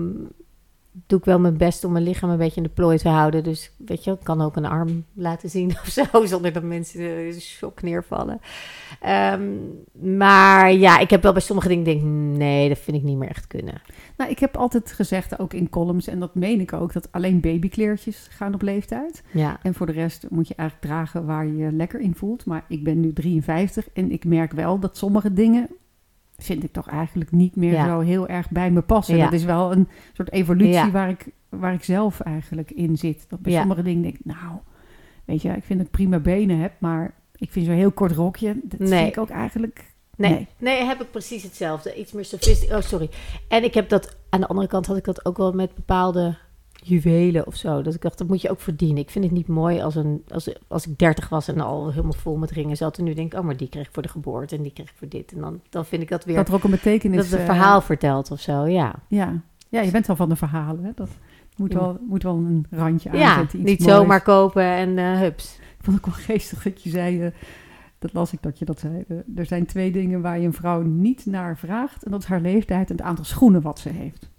doe ik wel mijn best om mijn lichaam een beetje in de plooi te houden. Dus weet je, ik kan ook een arm laten zien of zo, zonder dat mensen in shock neervallen. Ehm, maar ja, ik heb wel bij sommige dingen denk, nee, dat vind ik niet meer echt kunnen.
Nou, ik heb altijd gezegd, ook in columns, en dat meen ik ook, dat alleen babykleertjes gaan op leeftijd.
Ja,
En voor de rest moet je eigenlijk dragen waar je je lekker in voelt. Maar ik ben nu 53 en ik merk wel dat sommige dingen vind ik toch eigenlijk niet meer
Ja.
zo heel erg bij me passen.
Ja.
Dat is wel een soort evolutie
Ja.
waar, ik, waar ik zelf eigenlijk in zit. Dat bij sommige dingen denk ik, nou, weet je, ik vind dat ik prima benen heb, maar ik vind zo'n heel kort rokje, dat
Nee.
vind ik ook eigenlijk...
Nee,
Nee.
nee. heb ik precies hetzelfde. Iets meer sophisticated. Oh, sorry. En ik heb dat, aan de andere kant had ik dat ook wel met bepaalde juwelen of zo. Dat ik dacht, dat moet je ook verdienen. Ik vind het niet mooi als, een, als, als ik 30 was en al helemaal vol met ringen zat. En nu denk ik, oh, maar die kreeg ik voor de geboorte en die kreeg ik voor dit. En dan, dan vind ik dat weer,
Dat er ook een betekenis...
dat het een
eh,
verhaal vertelt of zo, ja.
Ja. ja, je bent wel van de verhalen. Hè? Dat moet
Ja.
wel, moet wel een randje
Ja,
aanzetten. iets
niet
moois.
zomaar kopen en eh, hups.
Ik vond het ook wel geestig dat je zei, eh, dat las ik dat je dat zei. er zijn twee dingen waar je een vrouw niet naar vraagt. En dat is haar leeftijd en het aantal schoenen wat ze heeft.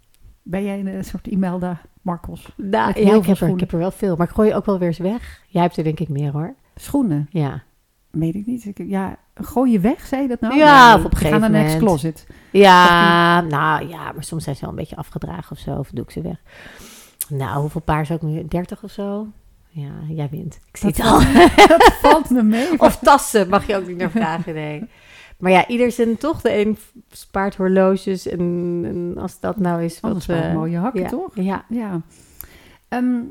Ben jij een eh, soort Imelda Marcos?
Nou, ja, ik heb, er, ik heb er wel veel. Maar ik gooi je ook wel weer eens weg. Jij hebt er denk ik meer hoor.
Schoenen?
Ja.
Weet ik niet. Ik, ja, gooi je weg, zei je dat nou?
Ja, of op een
we gaan
gegeven
naar Next
moment.
Closet.
Ja, nou ja, maar soms zijn ze wel een beetje afgedragen of zo. Of doe ik ze weg. Nou, hoeveel paar zou ik nu? 30 of zo? Ja, jij wint. Ik zie
Dat
het al.
Dat valt me mee.
Of tassen mag je ook niet naar vragen, nee. Maar ja, ieder zijn toch. De een spaart horloges en, en als dat nou is wat...
Anders
eh,
mooie hakken,
ja,
toch?
Ja.
Ja. Ehm,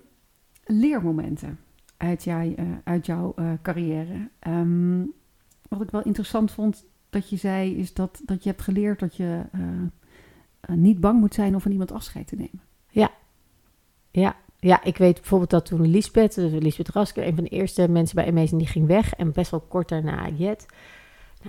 leermomenten uit, jij, eh, uit jouw eh, carrière. Ehm, wat ik wel interessant vond dat je zei, is dat, dat je hebt geleerd dat je niet bang moet zijn om van iemand afscheid te nemen.
Ja, ja, ik weet bijvoorbeeld dat toen Lisbeth, Lisbeth Rasker, een van de eerste mensen bij Amazing, die ging weg. En best wel kort daarna Jet.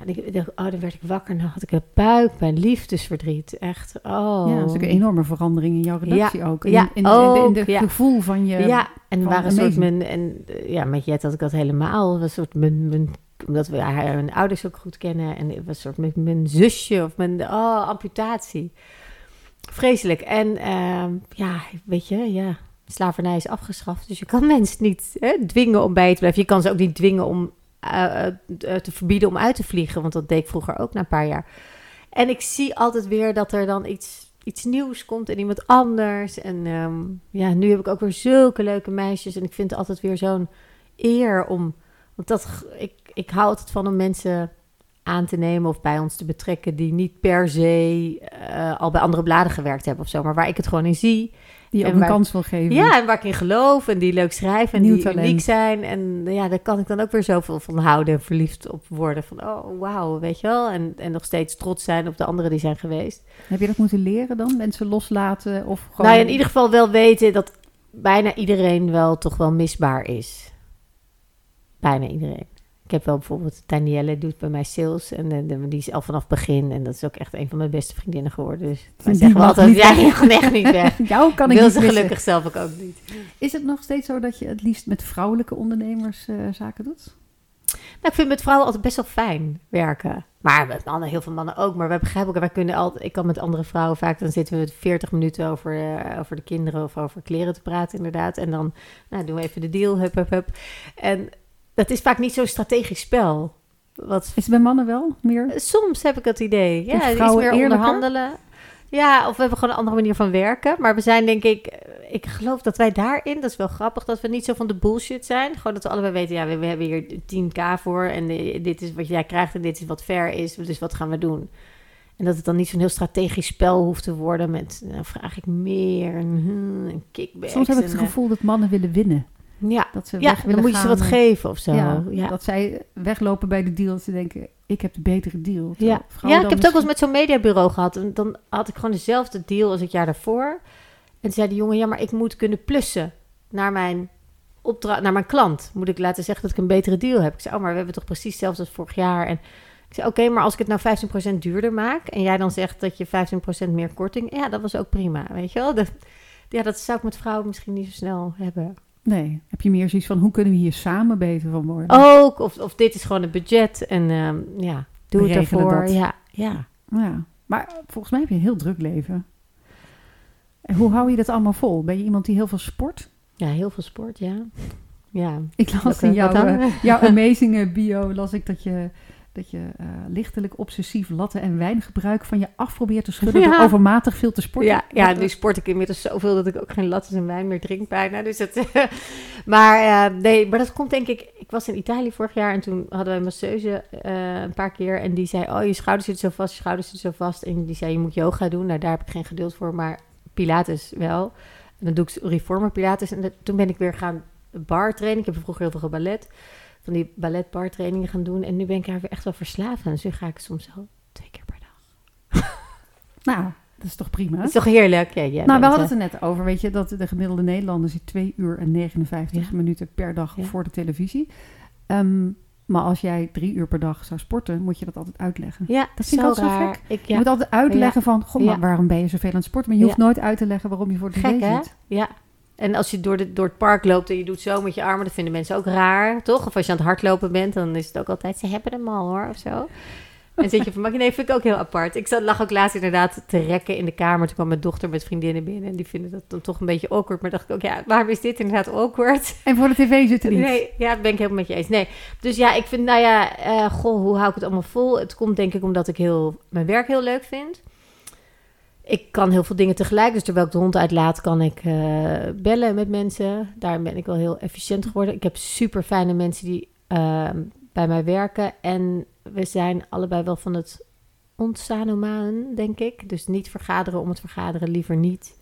Nou, oh, dan werd ik wakker en dan had ik een buikpijn, liefdesverdriet. Echt, oh.
Ja, dat is ook een enorme verandering in jouw redactie ook. In,
Ja,
in, in, de
ja.
gevoel van je...
ja, en waren een soort mijn, en eh, ja, met Jet had ik dat helemaal. Een soort mijn, mijn, omdat we haar mijn ouders ook goed kennen. En was een soort mijn, mijn zusje of mijn, oh, amputatie. Vreselijk. En ehm, ja, weet je, ja, slavernij is afgeschaft. Dus je kan mensen niet hè, dwingen om bij te blijven. Je kan ze ook niet dwingen om te verbieden om uit te vliegen. Want dat deed ik vroeger ook na een paar jaar. En ik zie altijd weer dat er dan iets, iets nieuws komt en iemand anders. En ehm, ja, nu heb ik ook weer zulke leuke meisjes. En ik vind het altijd weer zo'n eer om... Want dat, ik, ik hou altijd van om mensen aan te nemen of bij ons te betrekken... die niet per se eh, al bij andere bladen gewerkt hebben of zo. Maar waar ik het gewoon in zie.
Die je ook een
waar-
kans wil geven.
Ja, en waar ik in geloof en die leuk schrijven en
Nieuw
die
talent.
uniek zijn. En ja, daar kan ik dan ook weer zoveel van houden en verliefd op worden. Van, oh, wauw, weet je wel. En, en nog steeds trots zijn op de anderen die zijn geweest.
Heb je dat moeten leren dan? Mensen loslaten of gewoon...
Nou ja, in ieder geval wel weten dat bijna iedereen wel toch wel misbaar is. Bijna iedereen. Ik heb wel bijvoorbeeld Danielle doet bij mij sales en de- die is al vanaf begin en dat is ook echt een van mijn beste vriendinnen geworden. Dus wij
Die
zeggen we altijd,
niet
ja, gaat echt niet weg.
Jou kan ik
Wil
niet
ze
missen.
gelukkig zelf ook, ook niet.
Is het nog steeds zo dat je het liefst met vrouwelijke ondernemers eh, zaken doet?
Nou, ik vind met vrouwen altijd best wel fijn werken. Maar met mannen, heel veel mannen ook. Maar wij begrijpen elkaar. Wij kunnen altijd, ik kan met andere vrouwen vaak, dan zitten we 40 minuten over, eh, over de kinderen of over kleren te praten, inderdaad. En dan nou, doen we even de deal, hup, hup, hup. En dat is vaak niet zo'n strategisch spel. Wat,
Is het bij mannen wel meer?
soms heb ik het idee. Ja, iets meer
eerlijker?
onderhandelen. Ja, of we hebben gewoon een andere manier van werken. Maar we zijn denk ik, eh, ik geloof dat wij daarin, dat is wel grappig, dat we niet zo van de bullshit zijn. Gewoon dat we allebei weten, ja, we, we hebben hier 10k voor en eh, dit is wat jij krijgt en dit is wat fair is. Dus wat gaan we doen? En dat het dan niet zo'n heel strategisch spel hoeft te worden met, nou vraag ik meer en, hmm, en kickbacks.
Soms heb ik het
eh,
gevoel dat mannen willen winnen.
Ja,
Dat ze
ja
weg
dan moet je ze wat
en-
geven of zo.
Ja,
ja.
Dat zij weglopen bij de deal dat ze denken, ik heb de betere deal.
Ja, ik heb het ook wel eens met zo'n mediabureau gehad. En dan had ik gewoon dezelfde deal als het jaar daarvoor. En toen zei de jongen, ja, maar ik moet kunnen plussen naar mijn, opdra- naar mijn klant. Moet ik laten zeggen dat ik een betere deal heb? Ik zei, oh, maar we hebben toch precies hetzelfde als vorig jaar. En ik zei, oké, maar als ik het nou 15% duurder maak... en jij dan zegt dat je 15% meer korting... ja, dat was ook prima, weet je wel? Dat, ja, dat zou ik met vrouwen misschien niet zo snel hebben.
Nee, heb je meer zoiets van, hoe kunnen we hier samen beter van worden?
Ook, of, of dit is gewoon het budget en ehm, ja, doe
We
het ervoor.
dat.
Ja, ja.
Ja, maar volgens mij heb je een heel druk leven. En hoe hou je dat allemaal vol? Ben je iemand die heel veel sport?
Ja, heel veel sport, ja. Ja.
Ik las in jouw,
wat dan?
eh, jouw amazing eh, bio las ik dat je, dat je eh, lichtelijk obsessief latten en wijngebruik van je af probeert te schudden
Ja.
door overmatig veel te sporten.
Ja, ja, nu sport ik inmiddels zoveel dat ik ook geen lattes en wijn meer drink bijna. Dus het, maar eh, nee, maar dat komt denk ik... Ik was in Italië vorig jaar en toen hadden wij een masseuse eh, een paar keer. En die zei, oh, je schouder zit zo vast, je schouder zit zo vast. En die zei, je moet yoga doen. Nou, daar heb ik geen geduld voor, maar pilates wel. En dan doe ik reformer pilates. En dat- toen ben ik weer gaan bar trainen. Ik heb vroeger heel veel geballet. Van die ballet bar trainingen gaan doen. En nu ben ik daar weer echt wel verslaafd aan. Dus nu ga ik soms wel twee keer per dag.
Nou, dat is toch prima?
Dat is toch heerlijk? Ja, jij
nou, we hadden
eh,
het er net over, weet je, dat de gemiddelde Nederlander zit 2 uur en 59
Ja.
minuten per dag
Ja.
voor de televisie. Ehm, maar als jij drie uur per dag zou sporten, moet je dat altijd uitleggen.
Ja,
Dat vind ik altijd zo gek.
Ik,
Je
ja,
moet altijd uitleggen van, goh, maar
Ja.
waarom ben je zoveel aan het sporten? Maar je hoeft
Ja.
nooit uit te leggen waarom je voor de tv
gek hè?
zit.
Ja. En als je door, de, door het park loopt en je doet zo met je armen, dat vinden mensen ook raar, toch? Of als je aan het hardlopen bent, dan is het ook altijd, ze hebben hem al hoor, of zo. En zit je van, maar nee, vind ik ook heel apart. Ik zat, lag ook laatst inderdaad te rekken in de kamer. Toen kwam mijn dochter met vriendinnen binnen en die vinden dat dan toch een beetje awkward. Maar dacht ik ook, ja, waarom is dit inderdaad awkward?
En voor de tv zitten niet.
Nee, ja, dat ben ik helemaal met je eens. Nee, dus ja, ik vind, nou ja, eh, goh, hoe hou ik het allemaal vol? Het komt denk ik omdat ik heel, mijn werk heel leuk vind. Ik kan heel veel dingen tegelijk. Dus terwijl ik de hond uitlaat, kan ik eh, bellen met mensen. Daar ben ik wel heel efficiënt geworden. Ik heb super fijne mensen die ehm, bij mij werken. En we zijn allebei wel van het ontsanomaan, denk ik. Dus niet vergaderen om het vergaderen, liever niet.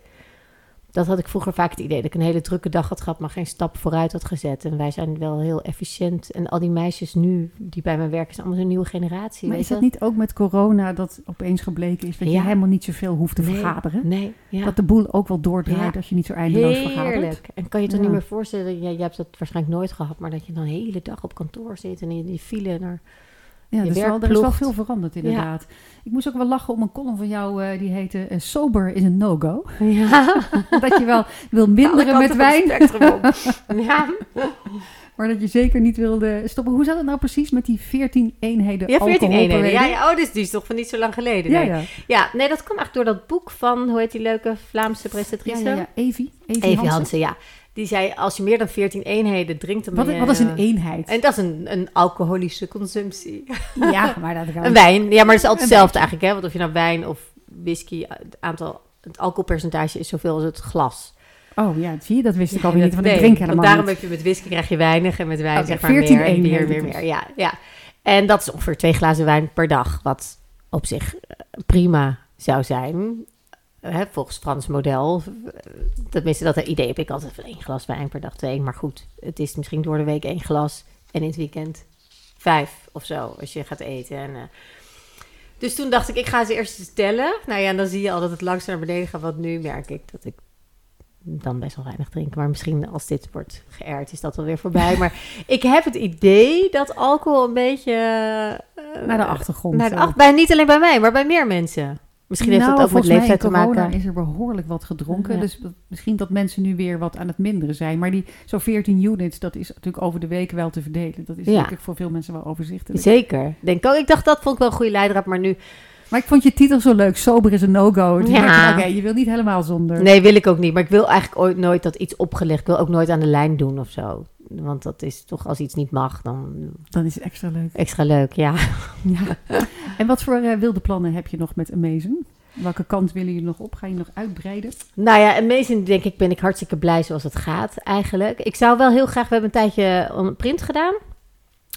Dat had ik vroeger vaak het idee dat ik een hele drukke dag had gehad, maar geen stap vooruit had gezet. En wij zijn wel heel efficiënt. En al die meisjes nu die bij mij werken, zijn allemaal een nieuwe generatie.
Maar
weet
is dat
je?
niet ook met corona dat opeens gebleken is dat je helemaal niet zoveel hoeft te
Nee,
vergaderen?
Nee, ja.
Dat de boel ook wel doordraait
Ja.
als je niet zo eindeloos vergadert.
Heerlijk. En kan je je toch niet meer voorstellen, jij, jij hebt dat waarschijnlijk nooit gehad, maar dat je dan een hele dag op kantoor zit en in die file naar...
Ja,
Je
er is, wel,
werk
er is wel veel veranderd inderdaad. Ik moest ook wel lachen om een column van jou, eh, die heette eh, Sober is een no-go.
Ja,
dat je wel wil minderen met wijn,
ja.
maar dat je zeker niet wilde stoppen. Hoe zat het nou precies met die 14 eenheden
Ja, 14
alcohol per
eenheden. Ja, ja, oh, dus die is toch van niet zo lang geleden.
ja,
Nee.
ja.
Ja, nee, dat kwam echt door dat boek van, hoe heet die leuke Vlaamse presentatrice?
ja, ja. Evi. Evi,
Evie
Hansen.
Hansen, ja. Die zei, als je meer dan 14 eenheden drinkt, dan
Wat,
je...
wat is een eenheid?
En dat is een, een alcoholische consumptie.
ja, maar dat
Een wijn. Ja, maar het is altijd hetzelfde eigenlijk, hè. Want of je nou wijn of whisky, het aantal... Het alcoholpercentage is zoveel als het glas.
Oh ja, zie je, dat wist ik
Ja,
alweer niet,
dat-
want ik
nee,
drink
want
helemaal
daarom
niet.
heb je met whisky krijg je weinig en met wijn zeg maar
14
meer,
eenheden
meer, meer,
dus.
meer. Ja, ja. En dat is ongeveer twee glazen wijn per dag, wat op zich eh, prima zou zijn. Hè, volgens Frans model. Eh, Tenminste, dat idee heb ik altijd van één glas wijn per dag, twee. Maar goed, het is misschien door de week één glas en in het weekend vijf of zo, als je gaat eten. En, eh, dus toen dacht ik, ik ga ze eerst tellen. Nou ja, en dan zie je al dat het langzaam naar beneden gaat. Want nu merk ik dat ik dan best wel weinig drink. Maar misschien als dit wordt geërd, is dat wel weer voorbij. Maar ik heb het idee dat alcohol een beetje... eh,
Naar de achtergrond.
Naar de ach- bij, niet alleen bij mij, maar bij meer mensen. Misschien heeft
nou,
dat ook met leeftijd te maken.
is er behoorlijk wat gedronken.
Ja.
Dus misschien dat mensen nu weer wat aan het minderen zijn. Maar die zo'n 14 units, dat is natuurlijk over de week wel te verdelen. Dat is
Ja.
ik voor veel mensen wel overzichtelijk.
Zeker. Denk ook. Ik dacht, dat vond ik wel een goede leidraad. Maar nu...
Maar ik vond je titel zo leuk. Sober is een no-go.
Ja.
Oké, je wil niet helemaal zonder.
Nee, wil ik ook niet. Maar ik wil eigenlijk ooit nooit dat iets opgelegd. Ik wil ook nooit aan de lijn doen of zo. Want dat is toch, als iets niet mag, dan
Dan is het extra leuk.
extra leuk. Ja.
Ja. En wat voor eh, wilde plannen heb je nog met Amazing? Welke kant willen jullie nog op? Ga je nog uitbreiden?
Nou ja, Amazing denk ik ben ik hartstikke blij zoals het gaat eigenlijk. Ik zou wel heel graag, we hebben een tijdje een print gedaan.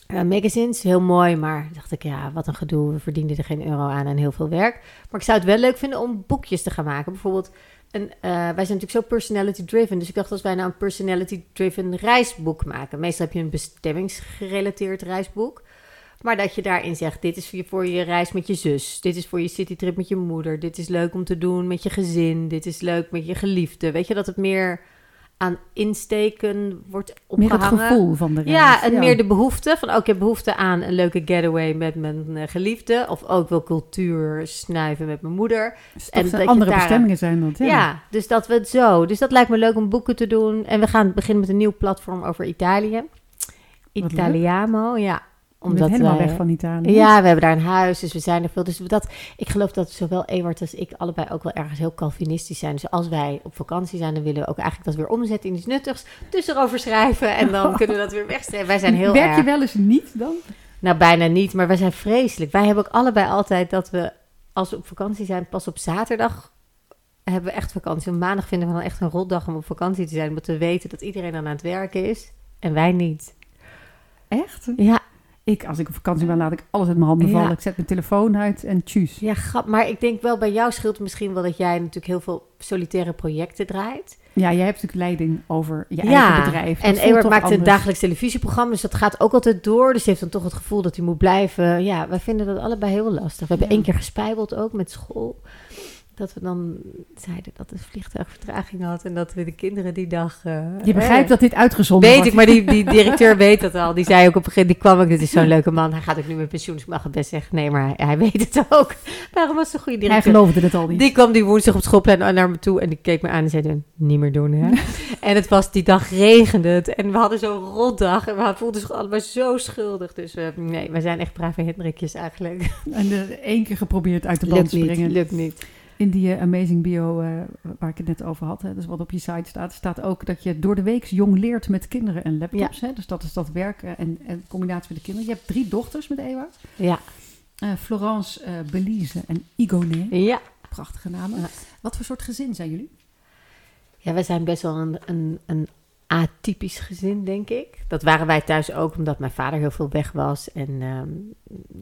Eh, magazines, heel mooi, maar dacht ik, ja, wat een gedoe. We verdienden er geen euro aan en heel veel werk. Maar ik zou het wel leuk vinden om boekjes te gaan maken. Bijvoorbeeld, een, eh, wij zijn natuurlijk zo personality-driven. Dus ik dacht, als wij nou een personality-driven reisboek maken. Meestal heb je een bestemmingsgerelateerd reisboek. Maar dat je daarin zegt, dit is voor je, voor je reis met je zus. Dit is voor je citytrip met je moeder. Dit is leuk om te doen met je gezin. Dit is leuk met je geliefde. Weet je, dat het meer aan insteken wordt
Meer
opgehangen.
het gevoel van de reis.
Ja, en meer de behoefte van, ook ik heb behoefte aan een leuke getaway met mijn eh, geliefde. Of ook wil cultuur snuiven met mijn moeder.
Dus
en dat
andere
daar-
bestemmingen zijn dat.
Ja.
Ja.
dus dat we het zo. Dus dat lijkt me leuk om boeken te doen. En we gaan beginnen met een nieuw platform over Italië. Italiamo, ja.
Bent helemaal
wij-
weg van Italië.
ja, we hebben daar een huis, dus we zijn er veel. Dus dat, ik geloof dat zowel Ewart als ik allebei ook wel ergens heel Calvinistisch zijn. Dus als wij op vakantie zijn, dan willen we ook eigenlijk dat weer omzetten in iets nuttigs. Dus erover schrijven en dan kunnen we dat weer wegstrepen. Wij zijn heel
Werk
erg...
je wel eens niet dan?
Nou, bijna niet, maar wij zijn vreselijk. Wij hebben ook allebei altijd dat we, als we op vakantie zijn, pas op zaterdag hebben we echt vakantie. Op maandag vinden we dan echt een rotdag om op vakantie te zijn, omdat we weten dat iedereen dan aan het werken is en wij niet.
Echt?
Ja,
Ik, als ik op vakantie ben, laat ik alles uit mijn handen
Ja.
vallen. Ik zet mijn telefoon uit en tjus.
ja grap. Maar ik denk wel bij jou scheelt misschien wel dat jij natuurlijk heel veel solitaire projecten draait.
Ja, jij hebt natuurlijk leiding over je
ja,
eigen bedrijf. Dat
en Ewart maakt een dagelijks televisieprogramma, dus dat gaat ook altijd door. Dus hij heeft dan toch het gevoel dat hij moet blijven. Ja, wij vinden dat allebei heel lastig. We hebben
Ja.
één keer gespijbeld ook met school. Dat we dan zeiden dat het vliegtuig vertraging had en dat we de kinderen die dag... eh,
Je begrijpt
eh,
dat dit uitgezonden
Weet ik, maar die, die directeur weet dat al. Die zei ook op een gegeven moment, die kwam ook, dit is zo'n leuke man. Hij gaat ook nu met pensioen, dus ik mag het best zeggen. Nee, maar hij, hij weet het ook. Daarom was het een goede
Hij
directeur.
geloofde het al niet.
Die kwam die woensdag op het schoolplein naar me toe en die keek me aan en zei, "Doen, niet meer doen hè. en het was, die dag regende het en we hadden zo'n rotdag en we voelden zich allebei zo schuldig. Dus eh, nee, we zijn echt brave Hendrikjes eigenlijk.
En eh, één keer geprobeerd uit de band
niet,
springen.
lukt niet.
In die eh, Amazing Bio, eh, waar ik het net over had, hè, dus wat op je site staat, staat ook dat je door de week jong leert met kinderen en laptops. Hè? Dus dat is dat werken en, en combinatie met de kinderen. Je hebt drie dochters met Ewart.
Ja,
Eh, Florence, eh, Belize en Igoné.
ja.
Prachtige namen.
Ja.
Wat voor soort gezin zijn jullie?
Ja, wij zijn best wel een, een, een atypisch gezin, denk ik. Dat waren wij thuis ook, omdat mijn vader heel veel weg was. En, ehm,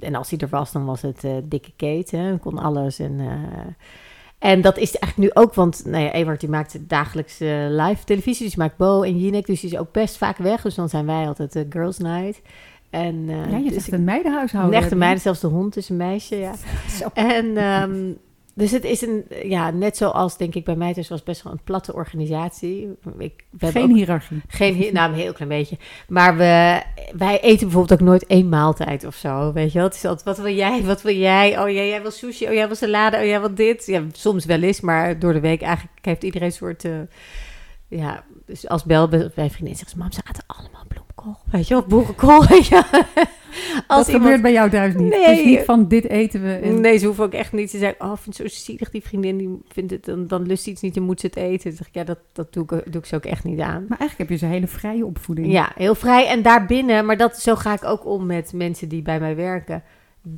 en als hij er was, dan was het eh, dikke Kate. Hè. Kon alles. En, eh, En dat is eigenlijk nu ook, want nou ja, Ewart die maakt dagelijks eh, live televisie. Dus maakt Bo en Jinek, dus die is ook best vaak weg. Dus dan zijn wij altijd de girls night. En, eh,
ja, je
dus ik-
een meidenhuishouden.
een echte meiden, zelfs de hond is een meisje, ja.
Zo.
En ehm, dus het is een, ja, net zoals denk ik bij mij thuis was best wel een platte organisatie. Ik, we
Geen
ook-
hiërarchie.
geen, nou, een heel klein beetje. Maar we, wij eten bijvoorbeeld ook nooit één maaltijd of zo. Weet je wel? Het is altijd, wat wil jij? Wat wil jij? Oh, jij, jij wil sushi. Oh, jij wil salade. Oh, jij wil dit. Ja, soms wel eens, maar door de week eigenlijk heeft iedereen een soort... eh, ja, dus als bel bij mijn vriendin zegt ze... Mam, ze aten allemaal bloemkool. Weet je wel? Boerenkool.
Dat gebeurt bij jou thuis niet.
Nee.
Dus niet van dit eten we. en-
Nee, ze hoeven ook echt niet. Ze zeggen, oh, vind het zo zielig, die vriendin. Die vindt het, dan, dan lust iets niet, dan moet ze het eten. Dan zeg ik, ja, dat, dat doe, ik, doe ik ze ook echt niet aan.
Maar eigenlijk heb je ze hele vrije opvoeding.
Ja, heel vrij. En daarbinnen, maar dat, zo ga ik ook om met mensen die bij mij werken.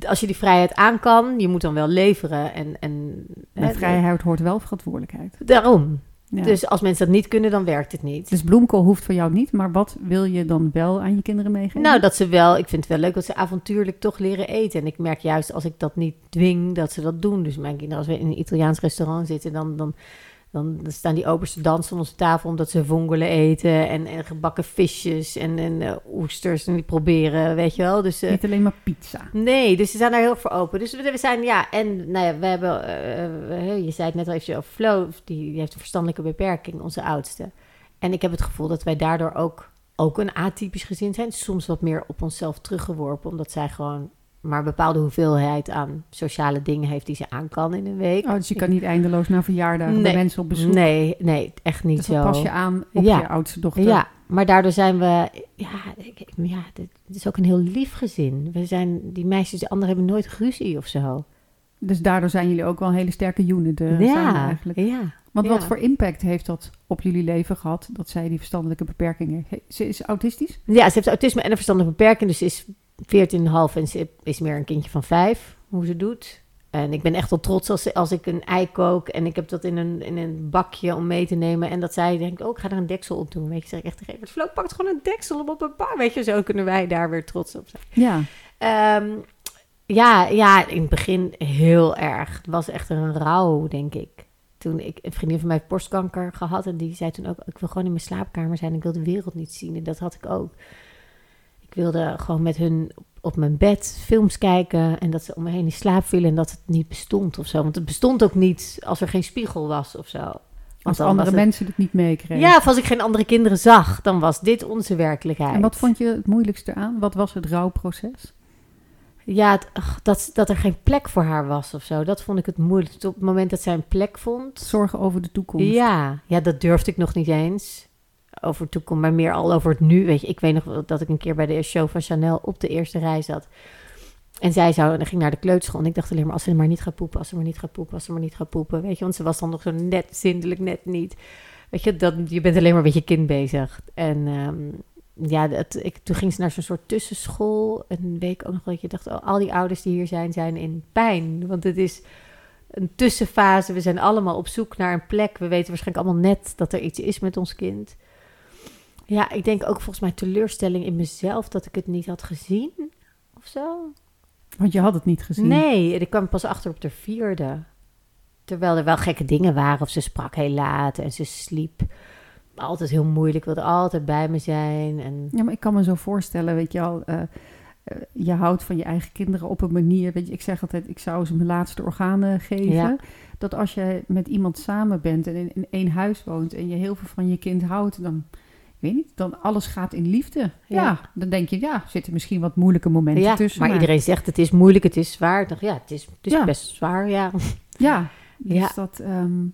Als je die vrijheid aan kan, je moet dan wel leveren. En, en, hè,
vrijheid hoort wel verantwoordelijkheid.
Daarom.
Ja.
Dus als mensen dat niet kunnen, dan werkt het niet.
Dus bloemkool hoeft voor jou niet, maar wat wil je dan wel aan je kinderen meegeven?
Nou, dat ze wel, ik vind het wel leuk dat ze avontuurlijk toch leren eten. En ik merk juist als ik dat niet dwing, dat ze dat doen. Dus mijn kinderen, als we in een Italiaans restaurant zitten, dan, dan, dan, dan staan die obers te dansen aan onze tafel omdat ze vongole eten. En, en gebakken visjes en, en eh, oesters. En die proberen, weet je wel. Dus, eh,
Niet alleen maar pizza.
Nee, dus ze zijn daar heel voor open. Dus we, we zijn, ja, en nou ja, we hebben, eh, je zei het net al even over Flo, die, die heeft een verstandelijke beperking, onze oudste. En ik heb het gevoel dat wij daardoor ook, ook een atypisch gezin zijn. Soms wat meer op onszelf teruggeworpen, omdat zij gewoon maar een bepaalde hoeveelheid aan sociale dingen heeft die ze aan kan in een week.
Oh, dus je kan niet eindeloos naar verjaardagen bij
Nee.
mensen op bezoek.
Nee, nee, echt niet
dus
zo.
dat pas je aan op
Ja.
je oudste dochter.
Ja, maar daardoor zijn we, ja, ik- ja, dit, dit is ook een heel lief gezin. We zijn, die meisjes, de anderen hebben nooit ruzie of zo.
Dus daardoor zijn jullie ook wel een hele sterke unit samen
ja,
eigenlijk.
ja.
Want
ja.
wat voor impact heeft dat op jullie leven gehad, dat zij die verstandelijke beperking heeft? He- Ze is autistisch?
Ja, ze heeft autisme en een verstandelijke beperking. Dus is 14,5 en ze is meer een kindje van 5, hoe ze doet. En ik ben echt wel trots als, als ik een ei kook en ik heb dat in een, in een bakje om mee te nemen. En dat zij denkt, oh, ik ga er een deksel op doen. Weet je, zeg ik echt tegen haar, Flo, pakt gewoon een deksel op op een bar. Weet je, zo kunnen wij daar weer trots op zijn.
Ja.
Ehm, ja, ja, in het begin heel erg. Het was echt een rouw, denk ik. Toen ik een vriendin van mij heeft borstkanker gehad en die zei toen ook: ik wil gewoon in mijn slaapkamer zijn. Ik wil de wereld niet zien. En dat had ik ook. Ik wilde gewoon met hun op- mijn bed films kijken en dat ze om me heen in slaap vielen en dat het niet bestond of zo. Want het bestond ook niet als er geen spiegel was of zo. Want
Als andere
het-
mensen het niet meekregen.
Ja, of als ik geen andere kinderen zag, dan was dit onze werkelijkheid.
En wat vond je het moeilijkste aan? Wat was het rouwproces?
Ja, het- ach, dat, dat er geen plek voor haar was of zo. Dat vond ik het moeilijkst. Op het moment dat zij een plek vond.
Zorgen over de toekomst.
Ja, ja, dat durfde ik nog niet eens. Over toekomst, maar meer al over het nu. Weet je, ik weet nog dat ik een keer bij de show van Chanel op de eerste rij zat. En zij zou, en ging naar de kleuterschool. En ik dacht alleen maar, als ze maar niet gaat poepen, als ze maar niet gaat poepen, als ze maar niet gaat poepen. Weet je, want ze was dan nog zo net zindelijk, net niet. Weet je, dat, je bent alleen maar met je kind bezig. En ehm, ja, dat, ik, toen ging ze naar zo'n soort tussenschool. Een week ook nog dat je dacht, oh, al die ouders die hier zijn, zijn in pijn. Want het is een tussenfase. We zijn allemaal op zoek naar een plek. We weten waarschijnlijk allemaal net dat er iets is met ons kind. Ja, ik denk ook volgens mij teleurstelling in mezelf dat ik het niet had gezien of zo.
Want je had het niet gezien.
Nee, ik kwam pas achter op de vierde. Terwijl er wel gekke dingen waren. Of ze sprak heel laat en ze sliep. Altijd heel moeilijk, wilde altijd bij me zijn. En
Ja, maar ik kan me zo voorstellen, weet je al, eh, eh, je houdt van je eigen kinderen op een manier, weet je, ik zeg altijd, ik zou ze mijn laatste organen geven.
Ja.
Dat als je met iemand samen bent en in, in één huis woont en je heel veel van je kind houdt, dan, weet niet, dan alles gaat in liefde. Ja,
Ja.
dan denk je, ja, zitten misschien wat moeilijke momenten
ja,
tussen.
maar iedereen zegt het is moeilijk, het is zwaar. Ja, het is, het is
Ja.
best zwaar, ja.
Ja, dus
Ja.
dat, ehm,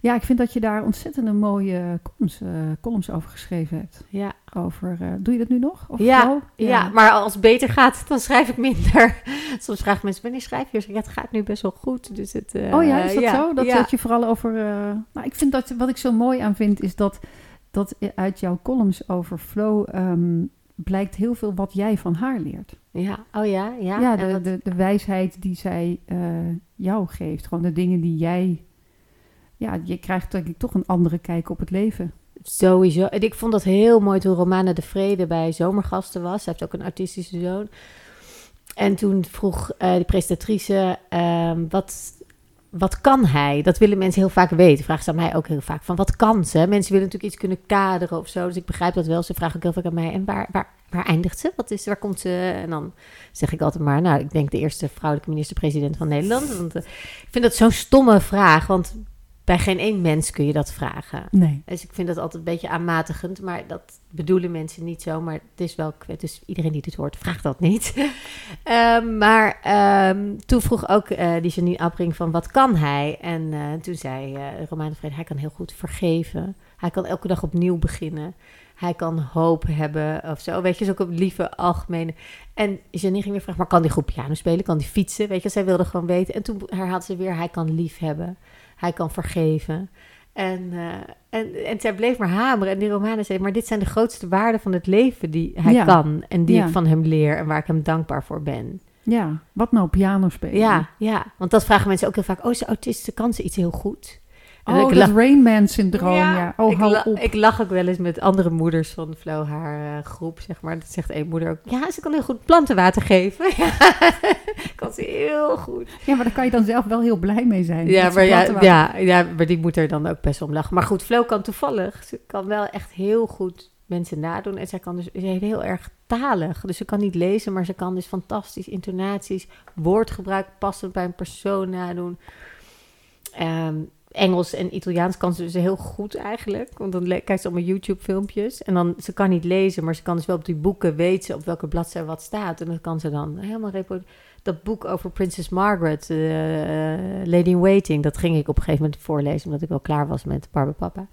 ja, ik vind dat je daar ontzettend een mooie columns, eh, columns over geschreven hebt.
Ja,
Over, eh, doe je dat nu nog? Of
Ja,
Flo?
ja. maar als het beter gaat, dan schrijf ik minder. Soms vragen mensen, wanneer schrijf je? Ja, het gaat nu best wel goed. Dus het, eh,
Oh ja, is dat
ja,
zo? Dat,
ja.
dat je vooral over... nou, ik vind dat, wat ik zo mooi aan vind, is dat, dat uit jouw columns over Flo ehm, blijkt heel veel wat jij van haar leert.
Ja, oh ja, ja.
Ja, de, de, de wijsheid die zij eh, jou geeft. Gewoon de dingen die jij... Ja, je krijgt denk ik toch een andere kijk op het leven.
Sowieso. En ik vond dat heel mooi toen Romana de Vrede bij Zomergasten was. Zij heeft ook een autistische zoon. En toen vroeg eh de presentatrice, ehm, wat, wat kan hij? Dat willen mensen heel vaak weten. Vragen ze aan mij ook heel vaak van wat kan ze? Mensen willen natuurlijk iets kunnen kaderen of zo. Dus ik begrijp dat wel. Ze vragen ook heel vaak aan mij. En waar, waar, waar eindigt ze? Wat is, waar komt ze? En dan zeg ik altijd maar, nou, ik denk de eerste vrouwelijke minister-president van Nederland. Want eh, ik vind dat zo'n stomme vraag. Want bij geen één mens kun je dat vragen.
Nee.
Dus ik vind dat altijd een beetje aanmatigend, maar dat bedoelen mensen niet zo. Maar het is wel, dus iedereen die dit hoort, vraagt dat niet. Ehm, maar ehm, toen vroeg ook uh, die Janine Appring van, wat kan hij? En uh, toen zei uh, Romein de Vrede, hij kan heel goed vergeven. Hij kan elke dag opnieuw beginnen. Hij kan hoop hebben of zo. Weet je, zo ook op lieve, algemene. En Janine ging weer vragen, maar kan die goed piano spelen? Kan die fietsen? Weet je, zij wilde gewoon weten. En toen herhaalde ze weer, hij kan lief hebben. Hij kan vergeven. En, uh, en, en zij bleef maar hameren. En die Romanen zei, maar dit zijn de grootste waarden van het leven die hij
Ja.
kan. En die
Ja.
ik van hem leer en waar ik hem dankbaar voor ben.
Ja, wat nou piano spelen?
Ja, ja. Want dat vragen mensen ook heel vaak. Oh, ze autist, kan ze iets heel goed? En
Oh, dat
lach-
Rain Man syndroom, ja. Oh,
ik,
hou
la-
op.
ik lach ook wel eens met andere moeders van Flo, haar eh, groep, zeg maar. Dat zegt één moeder ook. Ja, ze kan heel goed plantenwater geven. Ja, kan ze heel goed.
Ja, maar daar kan je dan zelf wel heel blij mee zijn.
Ja maar, ja, ja, ja, maar die moet er dan ook best om lachen. Maar goed, Flo kan toevallig. Ze kan wel echt heel goed mensen nadoen. En zij kan dus ze is heel erg talig. Dus ze kan niet lezen, maar ze kan dus fantastisch intonaties, woordgebruik passend bij een persoon nadoen. Ehm, Engels en Italiaans kan ze dus heel goed eigenlijk. Want dan kijkt ze allemaal YouTube-filmpjes. En dan, ze kan niet lezen, maar ze kan dus wel op die boeken weten op welke bladzijde wat staat. En dat kan ze dan helemaal. Dat boek over Princess Margaret, eh, Lady in Waiting, dat ging ik op een gegeven moment voorlezen, omdat ik wel klaar was met Barbapapa.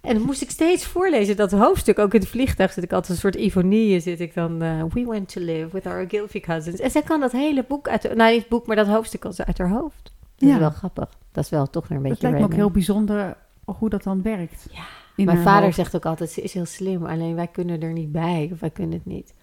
En dan moest ik steeds voorlezen, dat hoofdstuk. Ook in het vliegtuig zit ik altijd een soort ironie. Zit ik dan, eh, we went to live with our Gilfie cousins. En zij kan dat hele boek uit, nou niet het boek, maar dat hoofdstuk kan uit haar hoofd. Dat
Ja.
is wel grappig. Dat is wel toch weer een
Het
beetje
lijkt me ook heel bijzonder hoe dat dan werkt.
Ja. Mijn vader
hoofd.
zegt ook altijd, ze is heel slim, alleen wij kunnen er niet bij. Of wij kunnen het niet.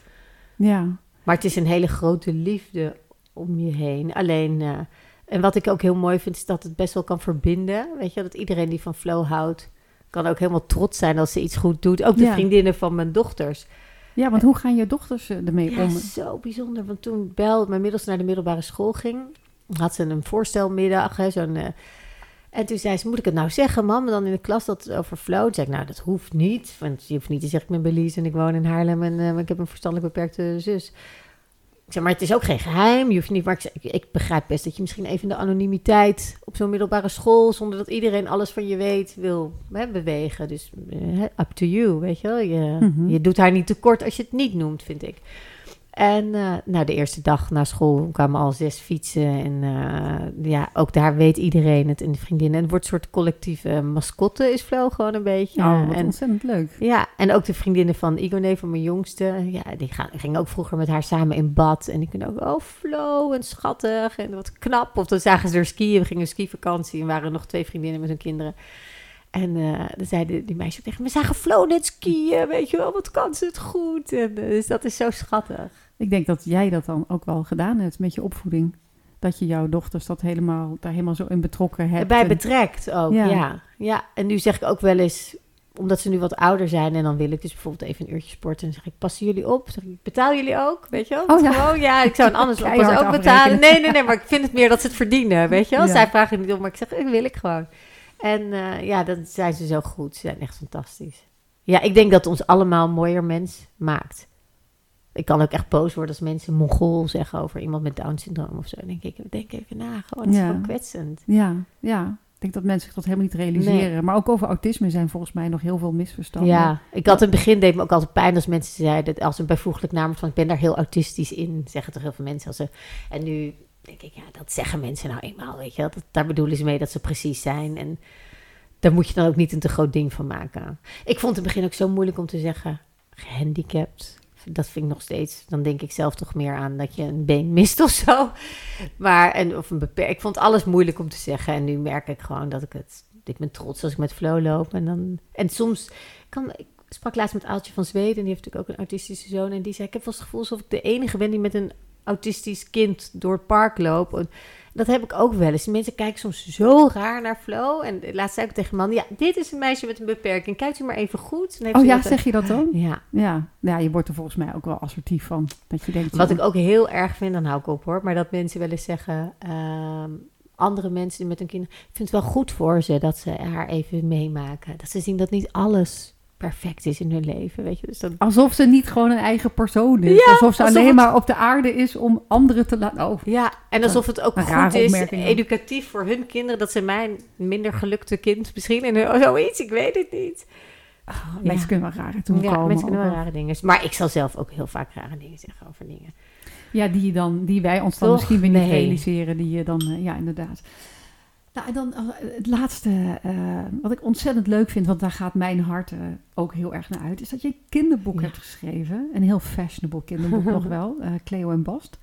Ja,
Maar het is een hele grote liefde om je heen. Alleen, eh, en wat ik ook heel mooi vind, is dat het best wel kan verbinden. Weet je, dat iedereen die van flow houdt, kan ook helemaal trots zijn als ze iets goed doet. Ook de
Ja.
vriendinnen van mijn dochters.
ja want hoe gaan je dochters eh, ermee
Ja,
om?
zo bijzonder. Want toen Bel, mijn middelste, naar de middelbare school ging, had ze een voorstelmiddag. Hè, zo'n, eh, en toen zei ze, moet ik het nou zeggen, mam? En dan in de klas dat over flow. Toen zei ik, nou, dat hoeft niet. Want je hoeft niet te zeggen, ik ben Belize en ik woon in Haarlem en eh, ik heb een verstandelijk beperkte zus. Ik zeg, maar het is ook geen geheim. Je hoeft niet, maar ik, ik begrijp best dat je misschien even de anonimiteit op zo'n middelbare school, zonder dat iedereen alles van je weet, wil hè, bewegen. Dus eh, up to you, weet je wel. Je,
Mhm.
je doet haar niet tekort als je het niet noemt, vind ik. En nou, de eerste dag na school kwamen al zes fietsen. En eh, ja, ook daar weet iedereen het en de vriendinnen. En het wordt een soort collectieve mascotte is Flo gewoon een beetje.
Oh, wat
en,
ontzettend leuk.
ja, en ook de vriendinnen van Igone, van mijn jongste. Ja, die gaan, gingen ook vroeger met haar samen in bad. En die kunnen ook, oh Flo, en schattig en wat knap. Of dan zagen ze er skiën. We gingen skivakantie en waren nog twee vriendinnen met hun kinderen. En eh, dan zeiden die meisjes ook tegen me, we zagen Flo net skiën, weet je wel, wat kan ze het goed. En, dus dat is zo schattig.
Ik denk dat jij dat dan ook wel gedaan hebt met je opvoeding. Dat je jouw dochters dat helemaal, daar helemaal zo in betrokken hebt.
Bij betrekt ook,
Ja.
ja. ja. en nu zeg ik ook wel eens, omdat ze nu wat ouder zijn... en dan wil ik dus bijvoorbeeld even een uurtje sporten... en dan zeg ik, passen jullie op? Zeg ik, betaal jullie ook? Weet je wel?
Oh, ja.
Gewoon, ja, ik zou een anders pas
Keihard
ook betalen. Nee, nee, nee, maar ik vind het meer dat ze het verdienen, weet je wel?
Ja.
Zij vragen niet om, maar ik zeg, dat wil ik gewoon. En eh, ja, dan zijn ze zo goed. Ze zijn echt fantastisch. Ja, ik denk dat ons allemaal mooier mens maakt. Ik kan ook echt boos worden als mensen mongool zeggen over iemand met Down-syndroom of zo. Dan denk ik, denk even na, gewoon, het is gewoon kwetsend.
Ja, ja. Ik denk dat mensen zich dat helemaal niet realiseren. Maar ook over autisme zijn volgens mij nog heel veel misverstanden.
Ja, ik had in het begin deed me ook altijd pijn als mensen zeiden als een bijvoeglijk naam van ik ben daar heel autistisch in, zeggen toch heel veel mensen als ze. En nu denk ik ja, dat zeggen mensen nou eenmaal, weet je, wel. dat daar bedoelen ze mee dat ze precies zijn en daar moet je dan ook niet een te groot ding van maken. Ik vond het in het begin ook zo moeilijk om te zeggen gehandicapt. Dat vind ik nog steeds. Dan denk ik zelf toch meer aan dat je een been mist of zo. Maar, en, of een beperk. Ik vond alles moeilijk om te zeggen. En nu merk ik gewoon dat ik het. Ik ben trots als ik met Flow loop. En, dan, en soms kan. Ik sprak laatst met Aaltje van Zweden. En die heeft natuurlijk ook een autistische zoon. En die zei: Ik heb wel het gevoel alsof ik de enige ben die met een autistisch kind door het park loopt. Dat heb ik ook wel eens. Mensen kijken soms zo raar naar Flo. En laatst zei ik tegen man: Ja, dit is een meisje met een beperking. Kijkt u maar even goed. Dan heeft
Oh ja,
dat-
zeg je dat dan?
Ja.
Ja. ja, je wordt er volgens mij ook wel assertief van. Dat je denkt,
Wat
ja,
ik ook heel erg vind, dan hou ik op hoor, maar dat mensen wel eens zeggen: ehm, andere mensen die met hun kinderen. Ik vind het wel goed voor ze dat ze haar even meemaken. Dat ze zien dat niet alles perfect is in hun leven, weet je. Dus dan...
Alsof ze niet gewoon een eigen persoon is.
Ja,
alsof ze
alsof
alleen
het-
maar op de aarde is om anderen te laten... Oh,
Ja, en alsof het ook goed is, educatief voor hun kinderen, dat ze mijn minder gelukte kind misschien in hun, zoiets, ik weet het niet.
mensen kunnen wel rare toen
ja,
komen.
mensen kunnen wel rare dingen. Maar ik zal zelf ook heel vaak rare dingen zeggen over dingen.
Ja, die, je dan, die wij ons dan
Toch?
misschien weer niet
Nee.
realiseren. Die je dan, eh, ja, inderdaad. Nou, en dan eh, het laatste, eh, wat ik ontzettend leuk vind, want daar gaat mijn hart eh, ook heel erg naar uit, is dat je een kinderboek
Ja.
hebt geschreven. Een heel fashionable kinderboek nog wel, Cleo en Bast.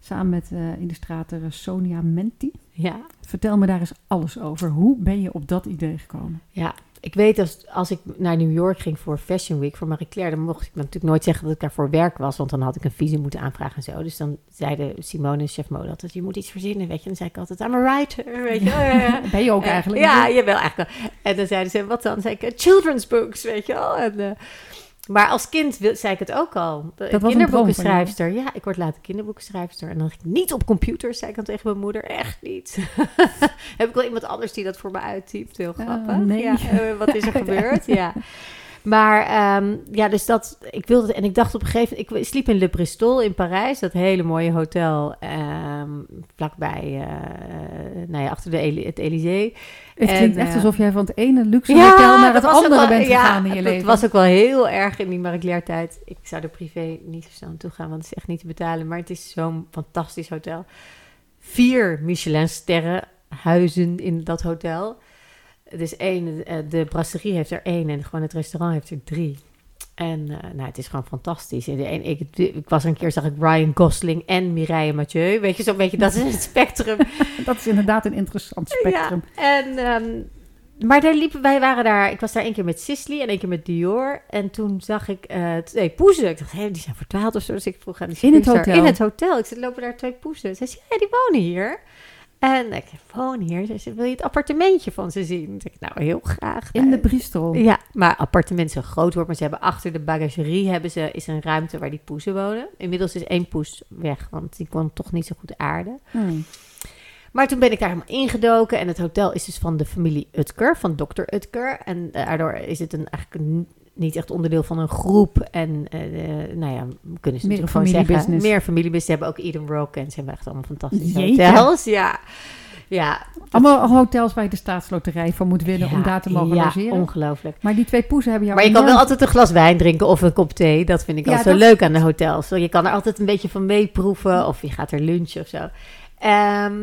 Samen met illustrator Sonia Menti.
Ja,
Vertel me daar eens alles over. Hoe ben je op dat idee gekomen?
ja. Ik weet als, als ik naar New York ging voor Fashion Week, voor Marie Claire, dan mocht ik natuurlijk nooit zeggen dat ik daar voor werk was, want dan had ik een visum moeten aanvragen en zo. Dus dan zeiden Simone en chef mode altijd, je moet iets verzinnen, weet je. En dan zei ik altijd, I'm a writer, weet je. Ja.
Ben je ook eigenlijk?
Ja, jawel, eigenlijk wel. En dan zeiden ze, wat dan? Dan zei ik, children's books, weet je wel. En, eh, maar als kind wil, zei ik het ook al. kinderboekenschrijfster. Ja, ik word later kinderboekenschrijfster. En dan dacht ik, niet op computers, zei ik dan tegen mijn moeder. Echt niet. Heb ik wel iemand anders die dat voor me uittypt. Heel
Eh,
grappig.
nee.
Ja, eh, wat is er gebeurd? Ja. Maar ehm, ja, dus dat, ik wilde, en ik dacht op een gegeven moment, ik sliep in Le Bristol in Parijs, dat hele mooie hotel, ehm, vlakbij, eh, nou ja, achter de het Elysée.
Het
En,
klinkt echt
eh,
alsof jij van het ene luxe hotel naar het andere
wel-
bent
ja,
gegaan in je leven.
was ook wel heel erg in die Marie Claire tijd. Ik zou er privé niet zo snel naartoe gaan, want het is echt niet te betalen. Maar het is zo'n fantastisch hotel. Vier Michelin-sterren huizen in dat hotel. Dus één, eh, de brasserie heeft er één en gewoon het restaurant heeft er drie. En eh, nou, het is gewoon fantastisch. En ik, ik was er een keer, zag ik Ryan Gosling en Mireille Mathieu. Weet je, zo'n beetje, dat is het spectrum.
Dat is inderdaad een interessant spectrum.
Ja, en, ehm, maar daar liepen, wij waren daar, ik was daar één keer met Sisley en één keer met Dior. En toen zag ik eh, twee poezen. Ik dacht, hé, die zijn verdwaald of zo. Dus ik vroeg aan die
In het hotel?
In het hotel. Ik zei, lopen daar twee poezen? Zij zei, ja, die wonen hier. En ik zei, wonen hier? Ze zei, wil je het appartementje van ze zien? Ik nou, heel graag.
In de Bristol.
ja, maar appartement zo groot wordt. Maar ze hebben achter de bagagerie hebben ze, is een ruimte waar die poezen wonen. Inmiddels is één poes weg, want die kon toch niet zo goed aarden.
Hmm.
Maar toen ben ik daar helemaal ingedoken. En het hotel is dus van de familie Utker, van dokter Utker. En daardoor is het een, eigenlijk een- niet echt onderdeel van een groep. En eh, nou ja, kunnen ze
Meer
natuurlijk gewoon zeggen. Meer familiebusiness. Ze hebben ook Eden Rock en ze hebben echt allemaal fantastische
Jeetje.
hotels. Ja, ja.
Allemaal hotels waar je de staatsloterij van moet winnen om daar te mogen
ja,
logeren.
ongelooflijk.
Maar die twee poezen hebben jou
Maar je kan wel altijd een glas wijn drinken of een kop thee. Dat vind ik
Ja,
altijd zo leuk aan de hotels. Je kan er altijd een beetje van meeproeven of je gaat er lunchen of zo. Ehm,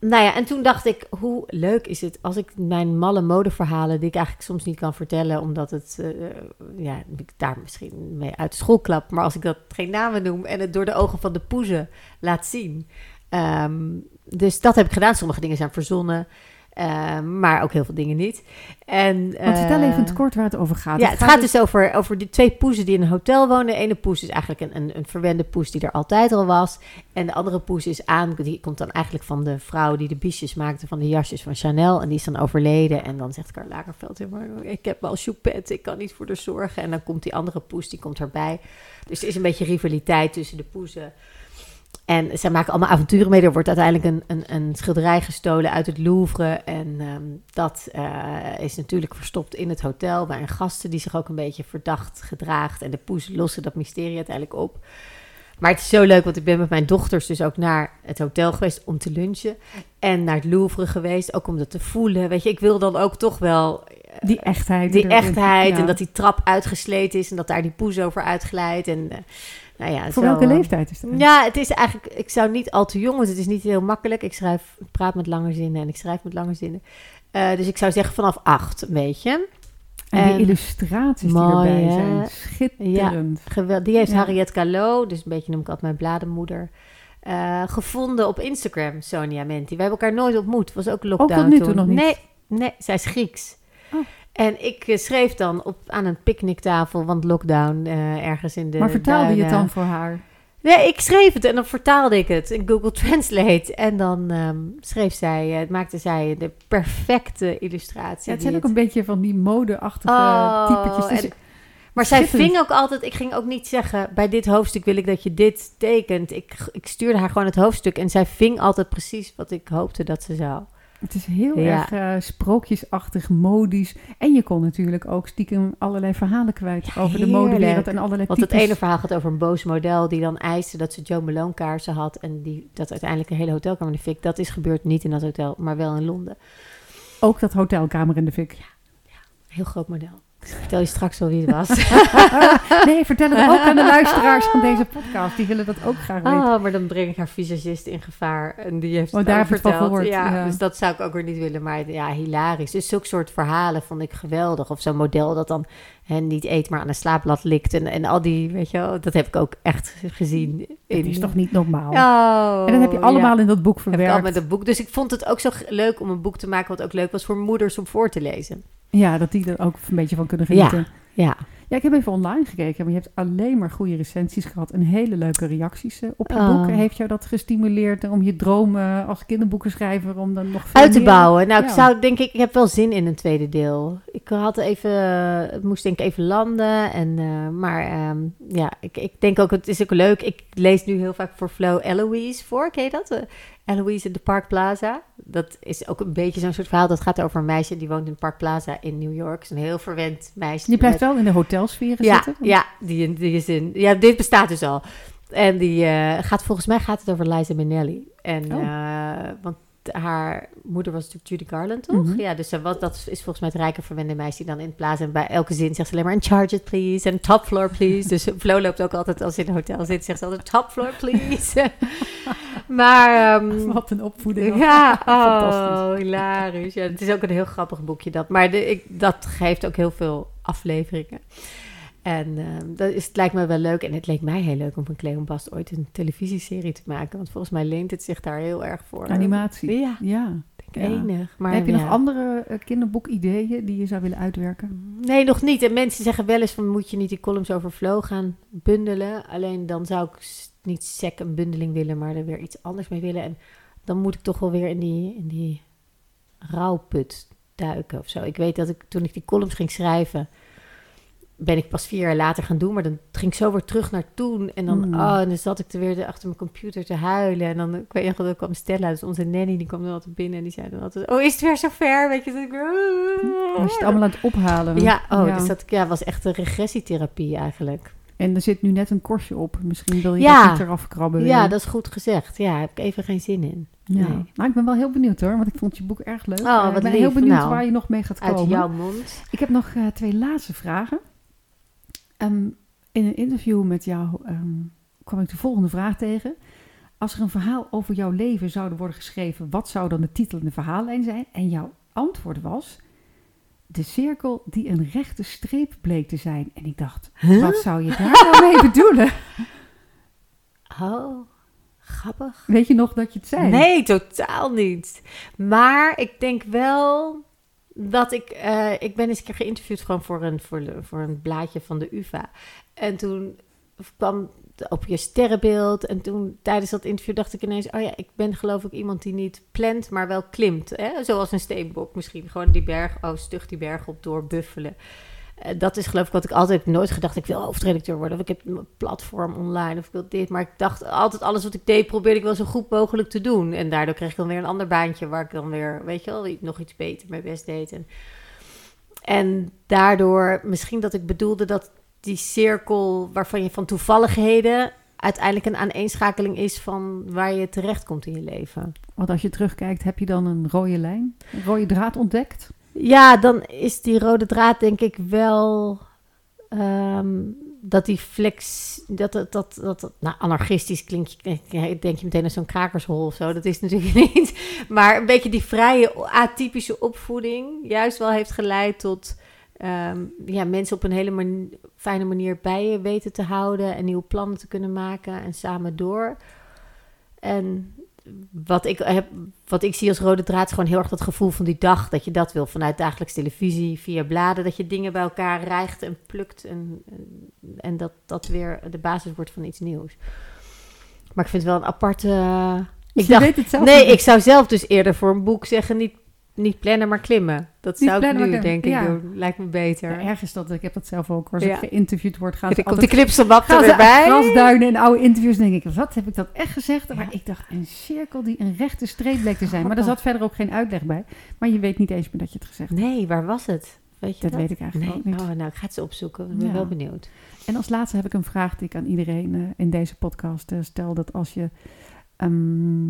nou ja, en toen dacht ik, hoe leuk is het als ik mijn malle modeverhalen, die ik eigenlijk soms niet kan vertellen, omdat het, eh, ja, ik daar misschien mee uit school klap, maar als ik dat geen namen noem en het door de ogen van de poezen laat zien. Ehm, dus dat heb ik gedaan. Sommige dingen zijn verzonnen, ehm, maar ook heel veel dingen niet. En,
Want vertel even het
eh,
kort waar het over gaat.
ja, het gaat dus over, over die twee poezen die in een hotel wonen. De ene poes is eigenlijk een, een, een verwende poes die er altijd al was. En de andere poes is aan, die komt dan eigenlijk van de vrouw die de biesjes maakte van de jasjes van Chanel. En die is dan overleden. En dan zegt Karl Lagerfeld, "Ja, maar ik heb wel choupette, ik kan niet voor haar zorgen. En dan komt die andere poes, die komt erbij. Dus er is een beetje rivaliteit tussen de poezen. En zij maken allemaal avonturen mee. Er wordt uiteindelijk een, een, een schilderij gestolen uit het Louvre. En ehm, dat eh, is natuurlijk verstopt in het hotel bij een gasten die zich ook een beetje verdacht gedraagt. En de poes lossen dat mysterie uiteindelijk op. Maar het is zo leuk, want ik ben met mijn dochters dus ook naar het hotel geweest om te lunchen. En naar het Louvre geweest, ook om dat te voelen. Weet je, ik wil dan ook toch wel eh,
Die echtheid.
die echtheid
Ja.
en dat die trap uitgesleten is en dat daar die poes over uitglijdt. En, eh, nou ja,
Voor
zo,
welke
eh,
leeftijd is dat?
ja, het is eigenlijk, ik zou niet al te jong, want het is niet heel makkelijk. Ik schrijf, ik praat met lange zinnen en ik schrijf met lange zinnen. Eh, dus ik zou zeggen vanaf acht, een beetje.
En die
en-
illustraties
Mooi,
die erbij zijn. Schitterend.
Die heeft
Ja.
Harriet Callot, dus een beetje noem ik altijd mijn bladenmoeder, eh, gevonden op Instagram, Sonia Menti. We hebben elkaar nooit ontmoet, was ook lockdown
tot nu toe
toen.
nog niet?
Nee, nee, zij is Grieks. En ik eh, schreef dan op, aan een picknicktafel, want lockdown eh, ergens in de
maar vertaalde je het dan voor haar?
Nee, ik schreef het en dan vertaalde ik het in Google Translate. En dan ehm, schreef zij, eh, maakte zij de perfecte illustratie.
Ja, het zijn ook een beetje van die mode-achtige
Oh,
typetjes. Dus
en- Maar zij ving ook altijd, ik ging ook niet zeggen, bij dit hoofdstuk wil ik dat je dit tekent. Ik, ik stuurde haar gewoon het hoofdstuk en zij ving altijd precies wat ik hoopte dat ze zou.
Het is heel
Ja.
erg eh, sprookjesachtig, modisch. En je kon natuurlijk ook stiekem allerlei verhalen kwijt
Ja,
over de modewereld en allerlei
Want het
types.
ene verhaal gaat over een boos model die dan eiste dat ze Joe Malone kaarsen had. En die, dat uiteindelijk een hele hotelkamer in de fik. Dat is gebeurd niet in dat hotel, maar wel in Londen.
Ook dat hotelkamer in de fik.
Heel groot model. Ik vertel je straks wel wie het was.
nee, vertel het ook aan de luisteraars van deze podcast. Die willen dat ook graag weten.
Oh, maar dan breng ik haar visagist in gevaar. En die heeft
Oh,
het
daar het
verteld.
gehoord,
Ja,
ja.
Dus dat zou ik ook weer niet willen. Maar ja, hilarisch. Dus zulke soort verhalen vond ik geweldig. Of zo'n model dat dan hè, niet eet, maar aan een slaapblad likt. En, en al die, weet je wel, dat heb ik ook echt gezien.
Dat
in-
is toch niet normaal?
Oh,
en dat heb je allemaal
ja.
in dat boek
Heb ik al
verwerkt.
met een boek. Dus ik vond het ook zo leuk om een boek te maken... wat ook leuk was voor moeders om voor te lezen.
Ja, dat die er ook een beetje van kunnen genieten.
Ja,
Ja, ik heb even online gekeken, maar je hebt alleen maar goede recensies gehad en hele leuke reacties eh, op je
Oh.
boek. Heeft jou dat gestimuleerd om je dromen als kinderboekenschrijver om dan nog
uit te
meer-
bouwen. Nou, ik
Ja.
zou denk ik, ik heb wel zin in een tweede deel. Ik had even, het moest denk ik even landen. En, eh, maar ehm, ja, ik, ik denk ook, het is ook leuk. Ik lees nu heel vaak voor Flo Eloise voor. Ken je dat? Eloise in de Park Plaza. Dat is ook een beetje zo'n soort verhaal. Dat gaat over een meisje die woont in Park Plaza in New York. Is een heel verwend meisje.
Je blijft
met-
wel in de hotelsfeer
ja,
zitten.
ja die, die is in. Ja, dit bestaat dus al. En die eh, gaat volgens mij gaat het over Liza Minnelli. En
Oh.
eh, want haar moeder was natuurlijk Judy Garland, toch?
Mhm.
Ja, dus was, dat is volgens mij het rijke verwende meisje die dan in plaza en bij elke zin zegt ze alleen maar in charge it please en top floor please. Dus Flo loopt ook altijd als ze in een hotel zit, zegt ze altijd top floor please. maar ehm,
Wat een opvoeding.
ja, oh, hilarisch. Ja, het is ook een heel grappig boekje dat. Maar de, ik, dat geeft ook heel veel afleveringen. En ehm, dat is, het lijkt me wel leuk. En het leek mij heel leuk om van Cleon Bast ooit een televisieserie te maken. Want volgens mij leent het zich daar heel erg voor.
Animatie.
Ja,
Ja.
enig. Maar
heb je
ja.
nog andere uh, kinderboekideeën die je zou willen uitwerken?
Nee, nog niet. En mensen zeggen wel eens van moet je niet die columns over flow gaan bundelen. Alleen dan zou ik niet sec een bundeling willen, maar er weer iets anders mee willen. En dan moet ik toch wel weer in die, in die rouwput duiken of zo. Ik weet dat ik toen ik die columns ging schrijven, ben ik pas vier jaar later gaan doen. Maar dan ging ik zo weer terug naar toen. En dan,
Mm.
oh, en dan zat ik er weer achter mijn computer te huilen. En dan, ik weet nog, dan kwam Stella, dus onze nanny, die kwam dan altijd binnen. En die zei dan altijd, oh, is het weer zover? Weet je, dat ik.
Was je het allemaal aan het ophalen?
Ja, oh,
Ja.
dus dat ja, was echt een regressietherapie eigenlijk.
En er zit nu net een korstje op. Misschien wil je
Ja.
dat niet eraf krabben.
Ja, dat is goed gezegd. Ja, heb ik even geen zin in.
Ja.
Nee.
Nou, ik ben wel heel benieuwd hoor, want ik vond je boek erg leuk.
Oh,
Eh, ik
wat
ben
lief.
heel benieuwd
Nou,
waar je nog mee gaat
Uit
komen.
jouw mond.
Ik heb nog eh, twee laatste vragen. Ehm, in een interview met jou ehm, kwam ik de volgende vraag tegen. Als er een verhaal over jouw leven zou worden geschreven, wat zou dan de titel en de verhaallijn zijn? En jouw antwoord was: De cirkel die een rechte streep bleek te zijn. En ik dacht, wat zou je daar nou mee bedoelen?
Oh, grappig.
Weet je nog dat je het zei?
Nee, totaal niet. Maar ik denk wel dat ik... eh, ik ben eens een keer geïnterviewd gewoon voor een, voor, voor een blaadje van de UvA. En toen kwam op je sterrenbeeld. En toen tijdens dat interview dacht ik ineens... Oh ja, ik ben geloof ik iemand die niet plant, maar wel klimt. Hè? Zoals een steenbok misschien. Gewoon die berg, oh stug die berg op doorbuffelen. Eh, dat is geloof ik wat ik altijd heb nooit gedacht. Ik wil hoofdredacteur worden. Of ik heb een platform online. Of ik wil dit. Maar ik dacht altijd alles wat ik deed probeerde ik wel zo goed mogelijk te doen. En daardoor kreeg ik dan weer een ander baantje. Waar ik dan weer, weet je wel, nog iets beter mijn best deed. En, en daardoor misschien dat ik bedoelde dat die cirkel waarvan je van toevalligheden... uiteindelijk een aaneenschakeling is van waar je terecht komt in je leven.
Want als je terugkijkt, heb je dan een rode lijn, een rode draad ontdekt?
Ja, dan is die rode draad denk ik wel ehm, dat die flex, dat dat, dat, dat, nou anarchistisch klinkt, denk je meteen aan zo'n krakershol of zo. Dat is natuurlijk niet. Maar een beetje die vrije, atypische opvoeding juist wel heeft geleid tot ehm, ja, mensen op een hele fijne manier bij je weten te houden en nieuwe plannen te kunnen maken en samen door. En wat ik, heb, wat ik zie als rode draad is gewoon heel erg dat gevoel van die dag. Dat je dat wil vanuit dagelijks televisie, via bladen. Dat je dingen bij elkaar rijgt en plukt. En, en, dat dat weer de basis wordt van iets nieuws. Maar ik vind het wel een aparte...
Dus
ik dacht,
weet het zelf
nee,
niet.
ik zou zelf dus eerder voor een boek zeggen... niet niet plannen, maar klimmen. Dat
Niet
zou ik nu denk ik
ja.
doen. Lijkt me beter.
Ja, erg is dat, ik heb dat zelf ook. Als
Ja.
ik geïnterviewd word, gaan ze
ik komt de
altijd
knipselmap er weer
ze
bij.
grasduinen en oude interviews. En denk ik, wat heb ik dat echt gezegd? Maar ik dacht, een cirkel die een rechte streep bleek te zijn. Maar er
Grappig.
zat verder ook geen uitleg bij. Maar je weet niet eens meer dat je het gezegd hebt.
Nee, waar was het? Weet je
Dat
dat?
weet ik eigenlijk
Nee,
ook niet.
oh, nou, ik ga het ze opzoeken. Ik ben wel benieuwd.
En als laatste heb ik een vraag die ik aan iedereen eh, in deze podcast eh, stel. Dat als je ehm,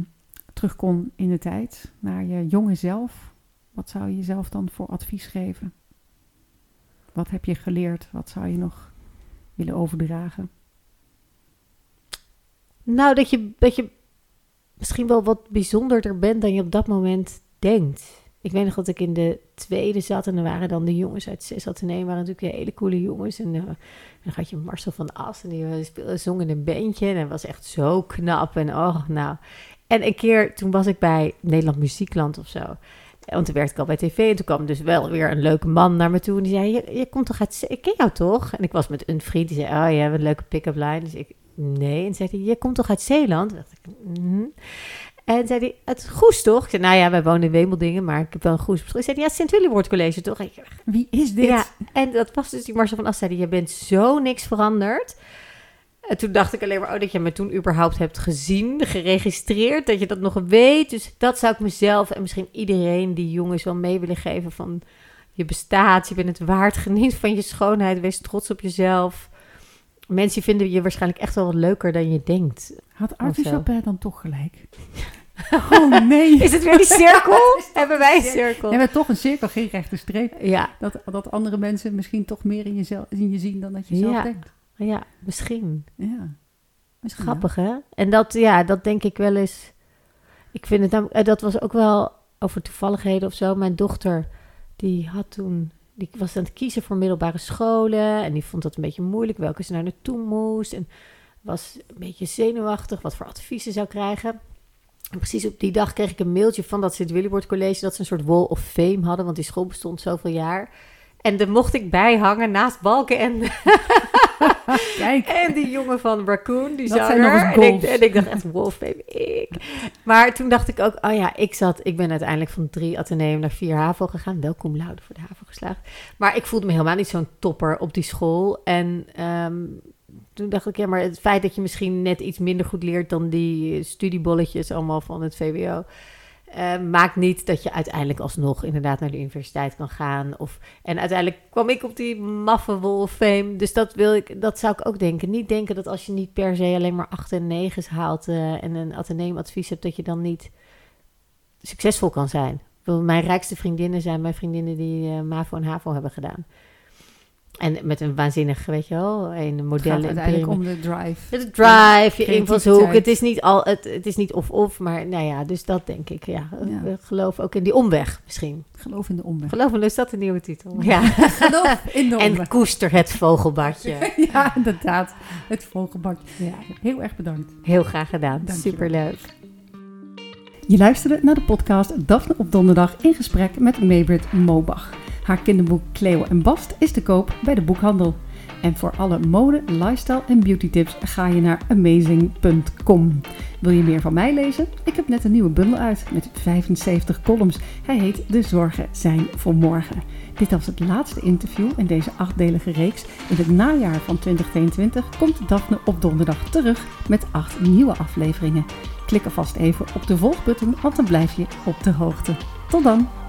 terug kon in de tijd naar je jonge zelf, wat zou je jezelf dan voor advies geven? Wat heb je geleerd? Wat zou je nog willen overdragen?
Nou, dat je, dat je misschien wel wat bijzonderder bent dan je op dat moment denkt. Ik weet nog dat ik in de tweede zat en er waren dan de jongens uit zes Atheneum, waren natuurlijk hele coole jongens. En eh, dan had je Marcel van As en die eh, speelde, zong in een bandje en dat was echt zo knap. En oh, nou. En een keer, toen was ik bij Nederland Muziekland of zo. Want toen werkte ik al bij tv en toen kwam dus wel weer een leuke man naar me toe. En die zei, je, je komt toch uit... Ik ken jou toch? En ik was met een vriend die zei, oh je hebt een leuke pick-up line. Dus ik, nee. En zei hij, je komt toch uit Zeeland? Toen dacht ik, mhm. En zei hij, het Goes toch? Ik zei, nou ja, wij wonen in Wemeldingen, maar ik heb wel een Goes. Hij zei, ja, sint Willibord College toch? Ik,
Wie is dit?
ja, en dat was dus die Marcel van As zei, je bent zo niks veranderd. En toen dacht ik alleen maar, oh, dat je me toen überhaupt hebt gezien, geregistreerd, dat je dat nog weet. Dus dat zou ik mezelf en misschien iedereen die jongens wel mee willen geven van, je bestaat, je bent het waard, geniet van je schoonheid, wees trots op jezelf. Mensen vinden je waarschijnlijk echt wel wat leuker dan je denkt.
Had Arthur. Chapin dan toch gelijk? oh nee.
Is het weer die cirkel? Hebben wij een cirkel?
We hebben toch een cirkel, geen rechte streep.
Ja,
Dat, dat andere mensen misschien toch meer in, jezelf, in je zien dan dat je zelf
Ja.
denkt.
Ja, misschien.
Ja. Misschien
Grappig, hè? En dat, ja, dat denk ik wel eens. Ik vind het namelijk, eh, dat was ook wel over toevalligheden of zo. Mijn dochter, die had toen, die was aan het kiezen voor middelbare scholen. En die vond dat een beetje moeilijk, welke ze nou naartoe moest. En was een beetje zenuwachtig, wat voor adviezen zou krijgen. En precies op die dag kreeg ik een mailtje van dat Sint Willibord College, dat ze een soort wall of fame hadden, want die school bestond zoveel jaar. En daar mocht ik bij hangen naast Balken en.
Kijk.
en die jongen van Raccoon, die
Dat
zanger.
zijn
en, ik, en ik dacht echt, wolf baby, ik. Maar toen dacht ik ook, oh ja, ik zat... Ik ben uiteindelijk van drie ateneum naar vier HAVO gegaan. Welkom laude voor de HAVO geslaagd. Maar ik voelde me helemaal niet zo'n topper op die school. En ehm, toen dacht ik, ja, maar het feit dat je misschien net iets minder goed leert... dan die studiebolletjes allemaal van het VWO... eh, maakt niet dat je uiteindelijk alsnog inderdaad naar de universiteit kan gaan. Of, en uiteindelijk kwam ik op die maffe of fame. Dus dat, wil ik, dat zou ik ook denken. Niet denken dat als je niet per se alleen maar 8 en 9 haalt... eh, en een ateneumadvies hebt, dat je dan niet succesvol kan zijn. Mijn rijkste vriendinnen zijn mijn vriendinnen die eh, MAVO en HAVO hebben gedaan. En met een waanzinnig, weet je wel, een
Het gaat
model.
uiteindelijk om de drive.
De drive, je invalshoek. Het is niet al, het, het is niet of-of, maar nou ja, dus dat denk ik. Ja, geloof ook in die omweg misschien.
Geloof in de omweg.
Geloof me, is dat een nieuwe titel? Ja.
Geloof in de omweg.
En koester het vogelbadje.
Ja, inderdaad. Het vogelbakje.
Ja,
Heel erg bedankt.
heel graag gedaan. Superleuk.
Je luisterde naar de podcast Daphne op donderdag in gesprek met Maybrit Mobach. Haar kinderboek Cleo en Bast is te koop bij de boekhandel. En voor alle mode, lifestyle en beauty tips ga je naar amazing.com. Wil je meer van mij lezen? Ik heb net een nieuwe bundel uit met 75 columns. Hij heet De Zorgen zijn voor morgen. Dit was het laatste interview in deze achtdelige reeks. In het najaar van 2022 komt Daphne op donderdag terug met acht nieuwe afleveringen. Klik alvast even op de volgbutton, want dan blijf je op de hoogte. Tot dan!